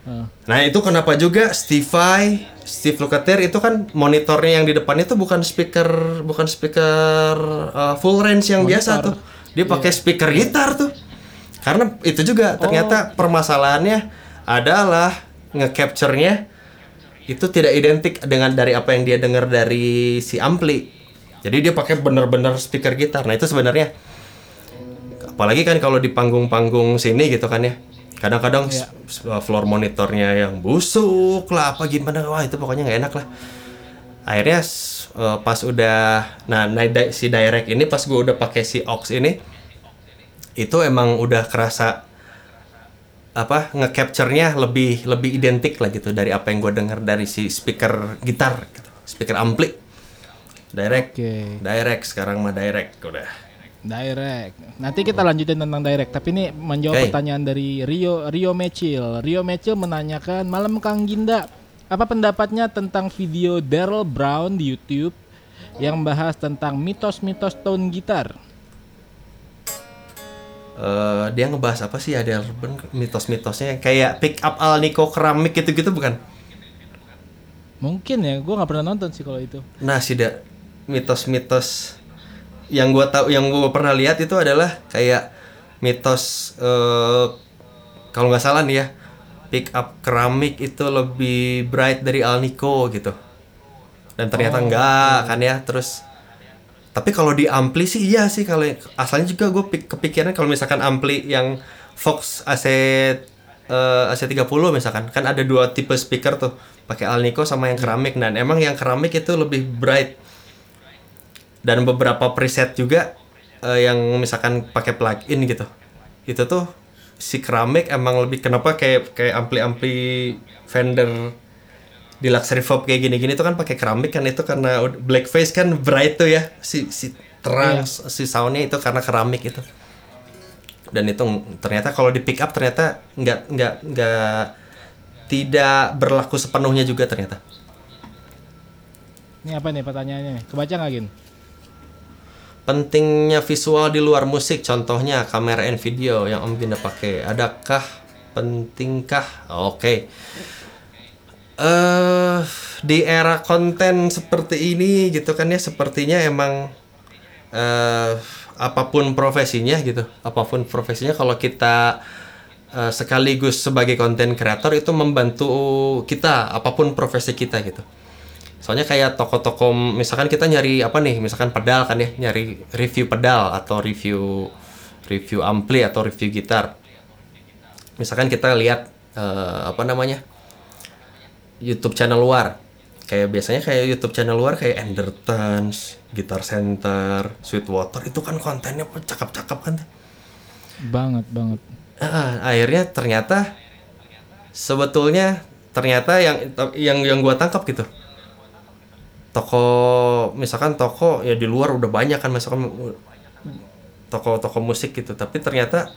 Ah. Nah itu kenapa juga Steve Vai, Steve Lukather itu kan monitornya yang di depan itu bukan speaker bukan speaker uh, full range yang biasa tuh. Dia pakai speaker gitar tuh. Karena itu juga ternyata permasalahannya adalah nge-capture-nya itu tidak identik dengan dari apa yang dia dengar dari si ampli. Jadi dia pakai bener-bener speaker gitar. Nah itu sebenarnya apalagi kan kalau di panggung-panggung sini gitu kan ya kadang-kadang s- floor monitornya yang busuk lah apa gimana wah itu pokoknya nggak enak lah akhirnya eh, pas udah nah, nah si direct ini pas gue udah pakai si aux ini itu emang udah kerasa apa nge-capture-nya lebih lebih identik lah gitu dari apa yang gue dengar dari si speaker gitar gitu. speaker ampli direct Oke. direct sekarang mah direct udah Direct. Nanti kita lanjutin tentang direct. Tapi ini menjawab Oke. pertanyaan dari Rio Rio Mecil. Rio Mecil menanyakan, malam Kang Ginda, apa pendapatnya tentang video Daryl Brown di YouTube yang bahas tentang mitos-mitos tone gitar? Eh, dia ngebahas apa sih ada mitos-mitosnya yang kayak pick up al Nico keramik gitu-gitu bukan? Mungkin ya, gue nggak pernah nonton sih kalau itu. Nah, sih da- mitos-mitos yang gua tahu yang gua pernah lihat itu adalah kayak mitos eh kalau nggak salah nih ya pick up keramik itu lebih bright dari al Nico gitu. Dan ternyata enggak kan ya. Terus tapi kalau di ampli sih iya sih kalau asalnya juga gue kepikiran kalau misalkan ampli yang Fox AC eh, AC30 misalkan kan ada dua tipe speaker tuh pakai Alnico sama yang keramik. Dan emang yang keramik itu lebih bright. Dan beberapa preset juga eh, yang misalkan pakai plugin gitu. Itu tuh si keramik emang lebih kenapa kayak kayak ampli-ampli Fender Deluxe Reverb kayak gini-gini tuh kan pakai keramik kan itu karena blackface kan bright tuh ya si si terang si soundnya itu karena keramik itu. Dan itu ternyata kalau di pick up ternyata nggak nggak nggak tidak berlaku sepenuhnya juga ternyata. Ini apa nih pertanyaannya? Kebaca nggak Gin? pentingnya visual di luar musik contohnya kamera and video yang Om Binda pakai. Adakah pentingkah? Oke eh di era konten seperti ini gitu kan ya sepertinya emang eh apa pun profesinya gitu apa pun profesinya kalau kita eh, sekaligus sebagai konten kreator itu membantu kita apa pun profesi kita gitu Soalnya kayak toko-toko misalkan kita nyari apa nih, misalkan pedal kan ya, nyari review pedal atau review review ampli atau review gitar. Misalkan kita lihat eh, apa namanya? YouTube channel luar. Kayak biasanya kayak YouTube channel luar kayak Endertons, Guitar Center, Sweetwater itu kan kontennya cakep-cakep kan. Banget banget. Ah, akhirnya ternyata sebetulnya ternyata yang yang yang gua tangkap gitu toko misalkan toko ya di luar udah banyak kan misalkan toko-toko musik gitu tapi ternyata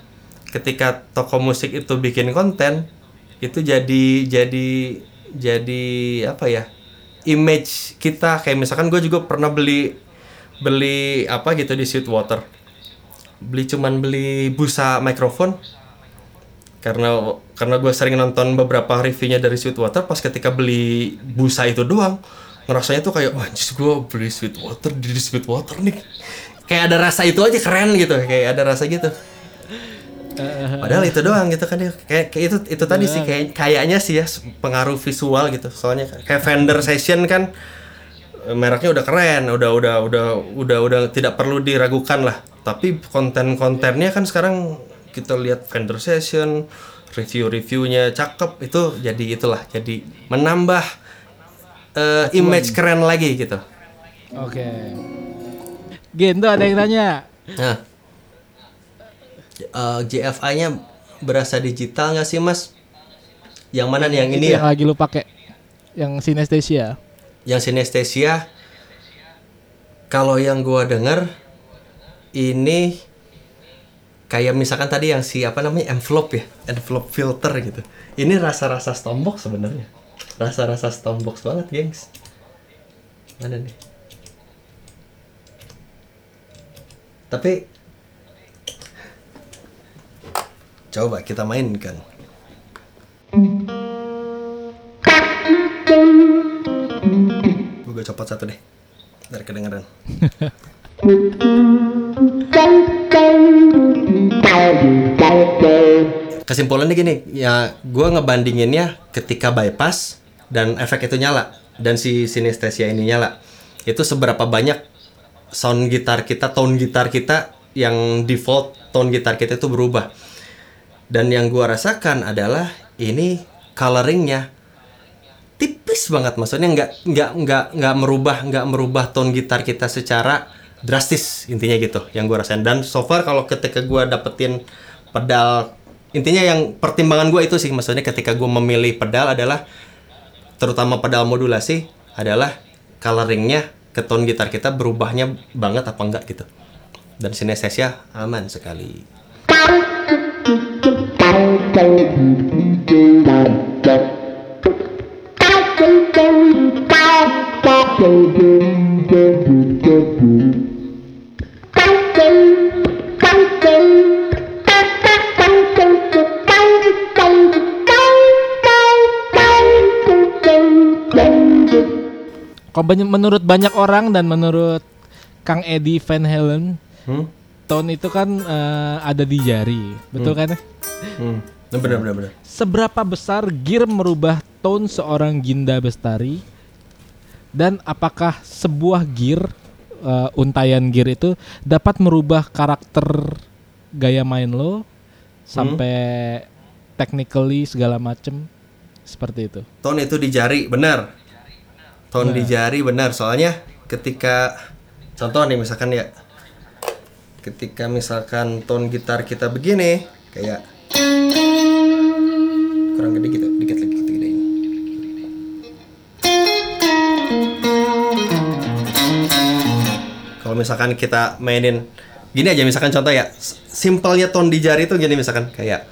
ketika toko musik itu bikin konten itu jadi jadi jadi apa ya image kita. Kayak misalkan gue juga pernah beli beli apa gitu di Sweetwater. Beli cuman beli busa mikrofon karena karena gue sering nonton beberapa reviewnya dari Sweetwater pas ketika beli busa itu doang ngerasanya tuh kayak wah anjir gue beli Sweetwater di Sweetwater nih. Kayak ada rasa itu aja keren gitu kayak ada rasa gitu padahal itu doang gitu kan ya kayak, kayak itu itu tadi sih kayak kayaknya sih ya pengaruh visual gitu. Soalnya kayak Fender Session kan eh, mereknya udah keren udah udah udah udah udah tidak perlu diragukan lah. Tapi konten-kontennya kan sekarang kita lihat Fender Session review-reviewnya cakep itu jadi itulah jadi menambah eh, image keren lagi gitu. Oke. Gin tuh ada yang nanya. Nah, eh, JFI-nya berasa digital nggak sih mas? Yang mana nih? Yang ini Itu ya? yang lagi lu pakai. Yang sinestesia. Yang sinestesia. Kalau yang gua denger ini kayak misalkan tadi yang si apa namanya envelope ya, envelope filter gitu. Ini rasa-rasa stompbox sebenarnya. Rasa-rasa stompbox banget, gengs. Mana nih? Tapi coba kita mainkan. Gue copot satu deh. Biar kedengeran. Kesimpulannya gini, ya gue ngebandinginnya ketika bypass dan efek itu nyala dan si sinestesia ini nyala. Itu seberapa banyak sound gitar kita, tone gitar kita yang default tone gitar kita itu berubah. Dan yang gua rasakan adalah ini coloringnya tipis banget maksudnya nggak nggak nggak nggak merubah nggak merubah tone gitar kita secara drastis intinya gitu yang gua rasain. Dan so far kalau ketika gua dapetin pedal intinya yang pertimbangan gua itu sih maksudnya ketika gua memilih pedal adalah terutama pedal modulasi adalah coloringnya ke tone gitar kita berubahnya banget apa enggak gitu. Dan sinestesia aman sekali menurut banyak orang dan menurut Kang Eddie Van Halen, hmm? Tone itu kan eh, ada di jari, betul kan? Hmm. bener bener bener Seberapa besar gear merubah tone seorang Ginda Bestari? Dan apakah sebuah gear eh, untayan gear itu dapat merubah karakter gaya main lo sampai technically segala macem seperti itu? tone itu di jari benar tone di jari benar soalnya ketika contoh nih misalkan ya ketika misalkan tone gitar kita begini kayak kurang gede gitu dikit lagi kita gedein kalau misalkan kita mainin gini aja misalkan contoh ya simpelnya tone di jari itu gini misalkan kayak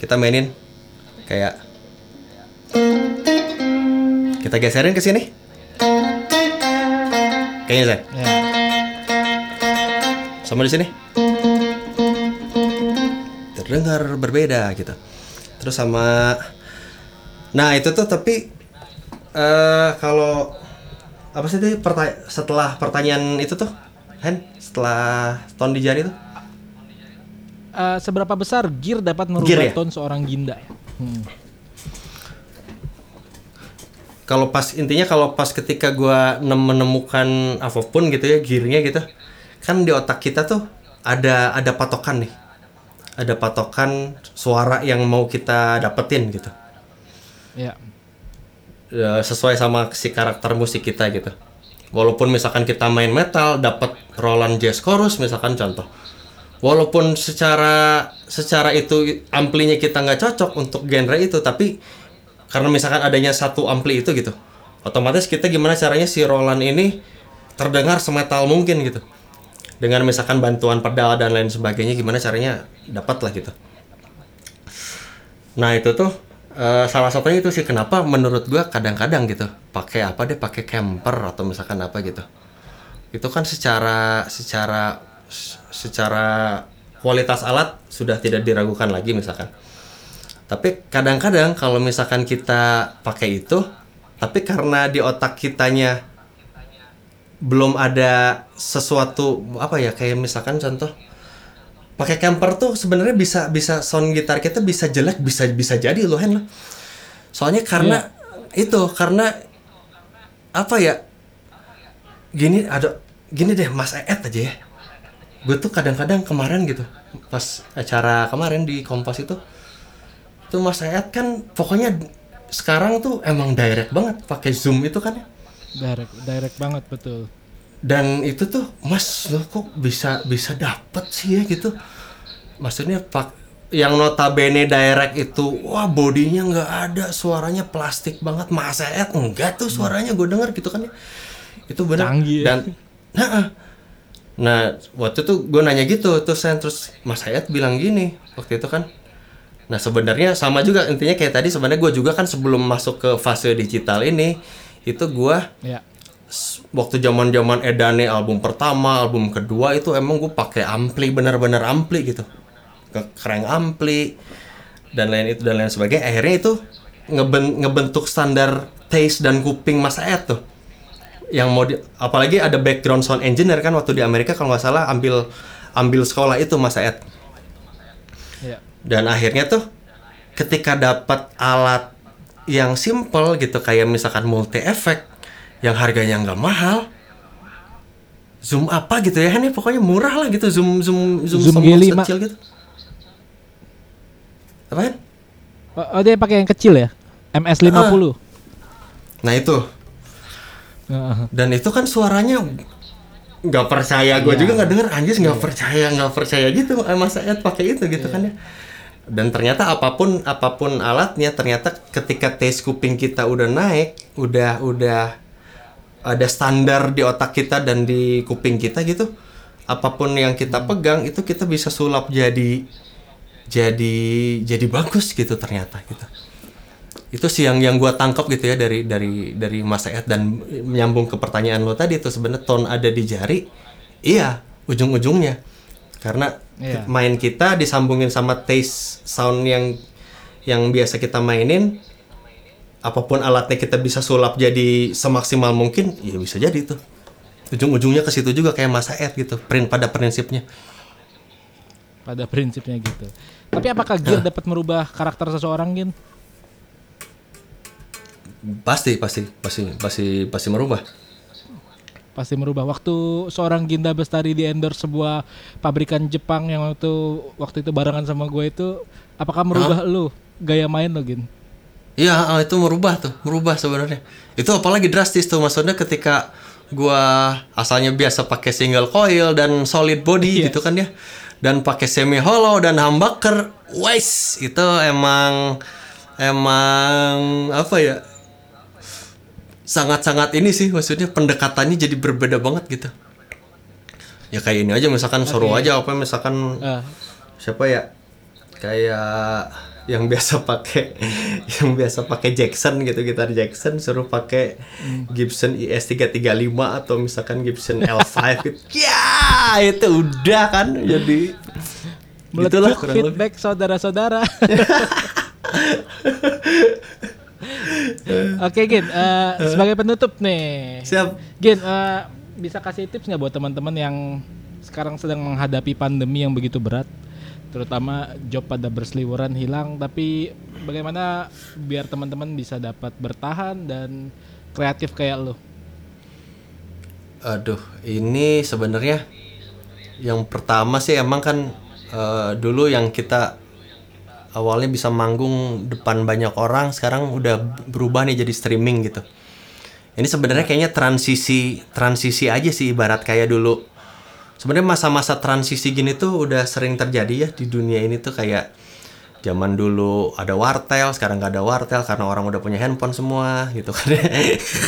kita mainin kayak kita geserin ke sini. Kayaknya Zan. Ya. Sama di sini. Terdengar berbeda gitu. Terus sama Nah, itu tuh tapi eh kalau apa sih itu perta- setelah pertanyaan itu tuh? Hen, setelah ton di jari tuh? Eh, seberapa besar gear dapat merubah Gear ya? tone seorang Ginda? Hmm. kalau pas intinya kalau pas ketika gua nem- menemukan apa pun gitu ya gearnya gitu kan di otak kita tuh ada ada patokan nih. Ada patokan suara yang mau kita dapetin gitu. Ya. Ya, sesuai sama si karakter musik kita gitu. Walaupun misalkan kita main metal dapat Roland Jazz Chorus misalkan contoh. Walaupun secara secara itu amplinya kita nggak cocok untuk genre itu tapi karena misalkan adanya satu ampli itu gitu otomatis kita gimana caranya si Roland ini terdengar semetal mungkin gitu dengan misalkan bantuan pedal dan lain sebagainya gimana caranya dapat lah gitu. Nah itu tuh eh, salah satunya itu sih kenapa menurut gua kadang-kadang gitu pakai apa deh pakai camper atau misalkan apa gitu. Itu kan secara secara secara kualitas alat sudah tidak diragukan lagi misalkan. Tapi kadang-kadang kalau misalkan kita pakai itu tapi karena di otak kitanya belum ada sesuatu apa ya kayak misalkan contoh pakai camper tuh sebenarnya bisa bisa sound gitar kita bisa jelek bisa bisa jadi loh Hen. Loh. soalnya karena itu karena apa ya gini ada gini deh Mas Eet aja ya. Gue tuh kadang-kadang kemarin gitu pas acara kemarin di Kompas itu tuh Mas Eet kan pokoknya sekarang tuh emang direct banget pakai zoom itu kan ya direct direct banget betul. Dan itu tuh mas lo kok bisa bisa dapet sih ya gitu. Maksudnya pak yang notabene direct itu wah bodinya nggak ada suaranya plastik banget. Mas Eet enggak tuh suaranya gue denger gitu kan ya. Itu benar Canggih ya. dan nah, nah waktu itu gue nanya gitu terus saya terus mas Eet bilang gini waktu itu kan. Nah sebenarnya sama juga intinya kayak tadi sebenarnya gue juga kan sebelum masuk ke fase digital ini itu gue ya. waktu zaman zaman edane album pertama album kedua itu emang gue pakai ampli benar-benar ampli gitu. Ke kereng ampli dan lain itu dan lain sebagainya. Akhirnya itu ngeben- ngebentuk standar taste dan kuping Mas tuh. Yang mau di- apalagi ada background sound engineer kan waktu di Amerika kalau nggak salah ambil ambil sekolah itu Mas Aet ya. Dan akhirnya tuh ketika dapat alat yang simple gitu kayak misalkan multi effect yang harganya nggak mahal zoom apa gitu ya ini pokoknya murah lah gitu zoom zoom zoom, Zoom soundbox G5. kecil gitu. Apaan? oh, oh, dia pakai yang kecil ya? MS 50 nah itu. Dan itu kan suaranya nggak percaya gue Iya. juga nggak denger anjir nggak percaya nggak percaya gitu eh, mas Ayat pakai itu gitu kan ya dan ternyata apa pun apa pun alatnya ternyata ketika taste kuping kita udah naik udah udah ada standar di otak kita dan di kuping kita gitu apa pun yang kita pegang itu kita bisa sulap jadi jadi jadi bagus gitu ternyata gitu. Itu sih yang yang gua tangkap gitu ya dari dari dari Mas Ed dan menyambung ke pertanyaan lo tadi itu sebenarnya tone ada di jari iya ujung-ujungnya karena Iya. main kita disambungin sama taste sound yang yang biasa kita mainin. Apa pun alatnya kita bisa sulap jadi semaksimal mungkin ya bisa jadi tuh. Ujung-ujungnya ke situ juga kayak Mas Ed gitu print pada prinsipnya. Pada prinsipnya gitu. Tapi apakah gear dapat merubah karakter seseorang Gin? pasti pasti pasti pasti pasti merubah pasti merubah waktu seorang Ginda Bestari di endorse sebuah pabrikan Jepang yang waktu waktu itu barengan sama gue itu apakah merubah lu gaya main lo Gin? Iya, ah, itu merubah tuh, merubah sebenarnya. Itu apalagi drastis tuh maksudnya ketika gua asalnya biasa pakai single coil dan solid body Yes. gitu kan ya. Dan pakai semi hollow dan humbucker, wes itu emang emang apa ya? Sangat-sangat ini sih maksudnya pendekatannya jadi berbeda banget gitu. Ya kayak ini aja misalkan suruh aja apa misalkan Ah, siapa ya kayak yang biasa pakai yang biasa pakai Jackson gitu gitar Jackson suruh pakai Gibson IS 335 atau misalkan Gibson L5 gitu. [laughs] ya itu udah kan jadi kurang lebih. feedback saudara-saudara. [laughs] [laughs] Oke Gin, eh, sebagai penutup nih, siap. Gin eh, bisa kasih tips nggak buat teman-teman yang sekarang sedang menghadapi pandemi yang begitu berat, terutama job pada berseliweran hilang, tapi bagaimana biar teman-teman bisa dapat bertahan dan kreatif kayak lo? Aduh, ini sebenarnya yang pertama sih emang kan eh, dulu yang kita awalnya bisa manggung depan banyak orang, sekarang udah berubah nih jadi streaming gitu. Ini sebenarnya kayaknya transisi transisi aja sih ibarat kayak dulu sebenarnya masa-masa transisi gini tuh udah sering terjadi ya di dunia ini tuh kayak zaman dulu ada wartel sekarang nggak ada wartel karena orang udah punya handphone semua gitu kan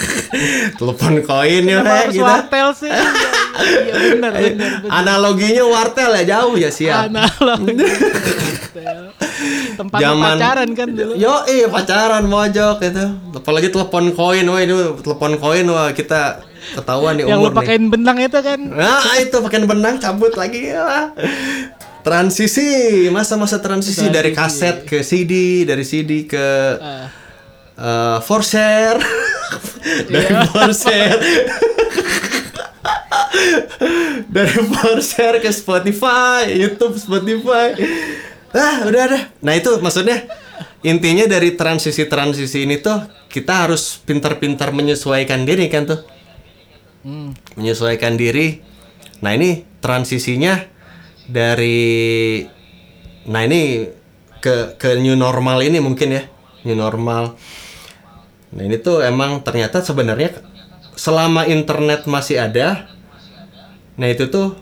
[laughs] telepon koin ya harus gitu. wartel sih? Iya, benar, [laughs] benar, benar. analoginya wartel ya jauh ya siap Analog. Wartel. [laughs] Tempat Zaman- pacaran kan dulu. Yo, iya pacaran mojok itu. Apalagi telepon koin, wah itu telepon koin wah kita ketahuan nih Yang lu umur nih. pakein benang itu kan. Nah, itu pakai benang cabut lagi ya. Transisi, masa-masa transisi, dari kaset ke CD, dari CD ke Ah. eh for share. [laughs] dari Iya. for share. [laughs] dari for share ke Spotify, YouTube, Spotify. Ah, udah ada. Nah, itu maksudnya intinya dari transisi-transisi ini tuh kita harus pintar-pintar menyesuaikan diri kan tuh Hmm. menyesuaikan diri. Nah ini transisinya dari, nah ini ke ke new normal ini mungkin ya new normal. Nah ini tuh emang ternyata sebenarnya selama internet masih ada, nah itu tuh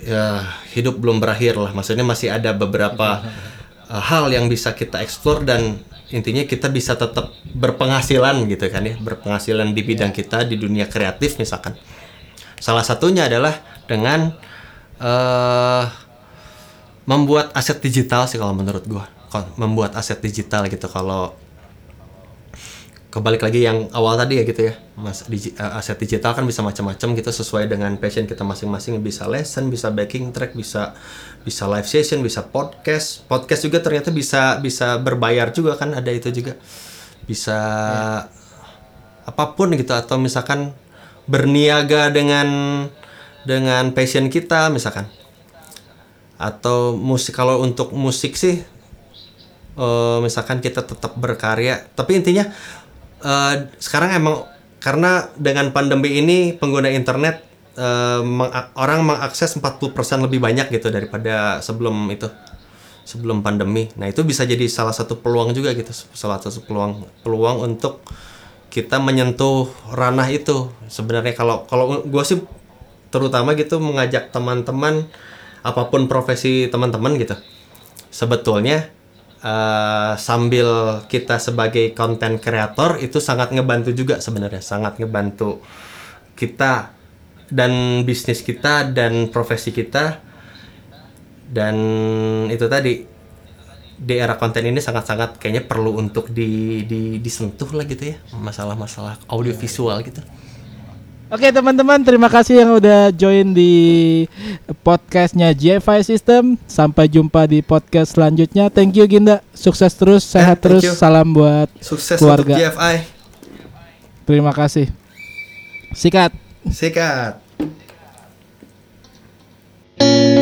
ya hidup belum berakhir lah. Maksudnya masih ada beberapa uh, [laughs] hal yang bisa kita explore dan intinya kita bisa tetap berpenghasilan gitu kan ya, berpenghasilan di bidang kita di dunia kreatif misalkan. Salah satunya adalah dengan eh membuat aset digital sih kalau menurut gua. Membuat aset digital gitu kalau kebalik lagi yang awal tadi ya gitu ya. Mas digi- eh, aset digital kan bisa macam-macam gitu sesuai dengan passion kita masing-masing. Bisa lesson bisa backing track bisa bisa live session bisa podcast. Podcast juga ternyata bisa bisa berbayar juga kan ada itu juga. Bisa apa pun gitu atau misalkan berniaga dengan dengan passion kita misalkan. Atau musik kalau untuk musik sih eh, misalkan kita tetap berkarya. Tapi intinya eh, sekarang emang karena dengan pandemi ini pengguna internet eh, meng- orang mengakses 40% lebih banyak gitu daripada sebelum itu sebelum pandemi. Nah itu bisa jadi salah satu peluang juga gitu salah satu peluang peluang untuk kita menyentuh ranah itu. Sebenarnya kalau kalau gue sih terutama gitu mengajak teman-teman apa pun profesi teman-teman gitu sebetulnya eh, sambil kita sebagai konten kreator itu sangat ngebantu juga sebenarnya sangat ngebantu kita dan bisnis kita dan profesi kita. Dan itu tadi di era konten ini sangat-sangat kayaknya perlu untuk di, di disentuh lah gitu ya masalah-masalah audiovisual gitu Oke teman-teman, terima kasih yang udah join di podcastnya GFI System. Sampai jumpa di podcast selanjutnya. Thank you Ginda, sukses terus, eh, sehat yeah, terus. You. Salam buat sukses keluarga. Untuk GFI. Terima kasih. Sikat. Sikat. Sikat.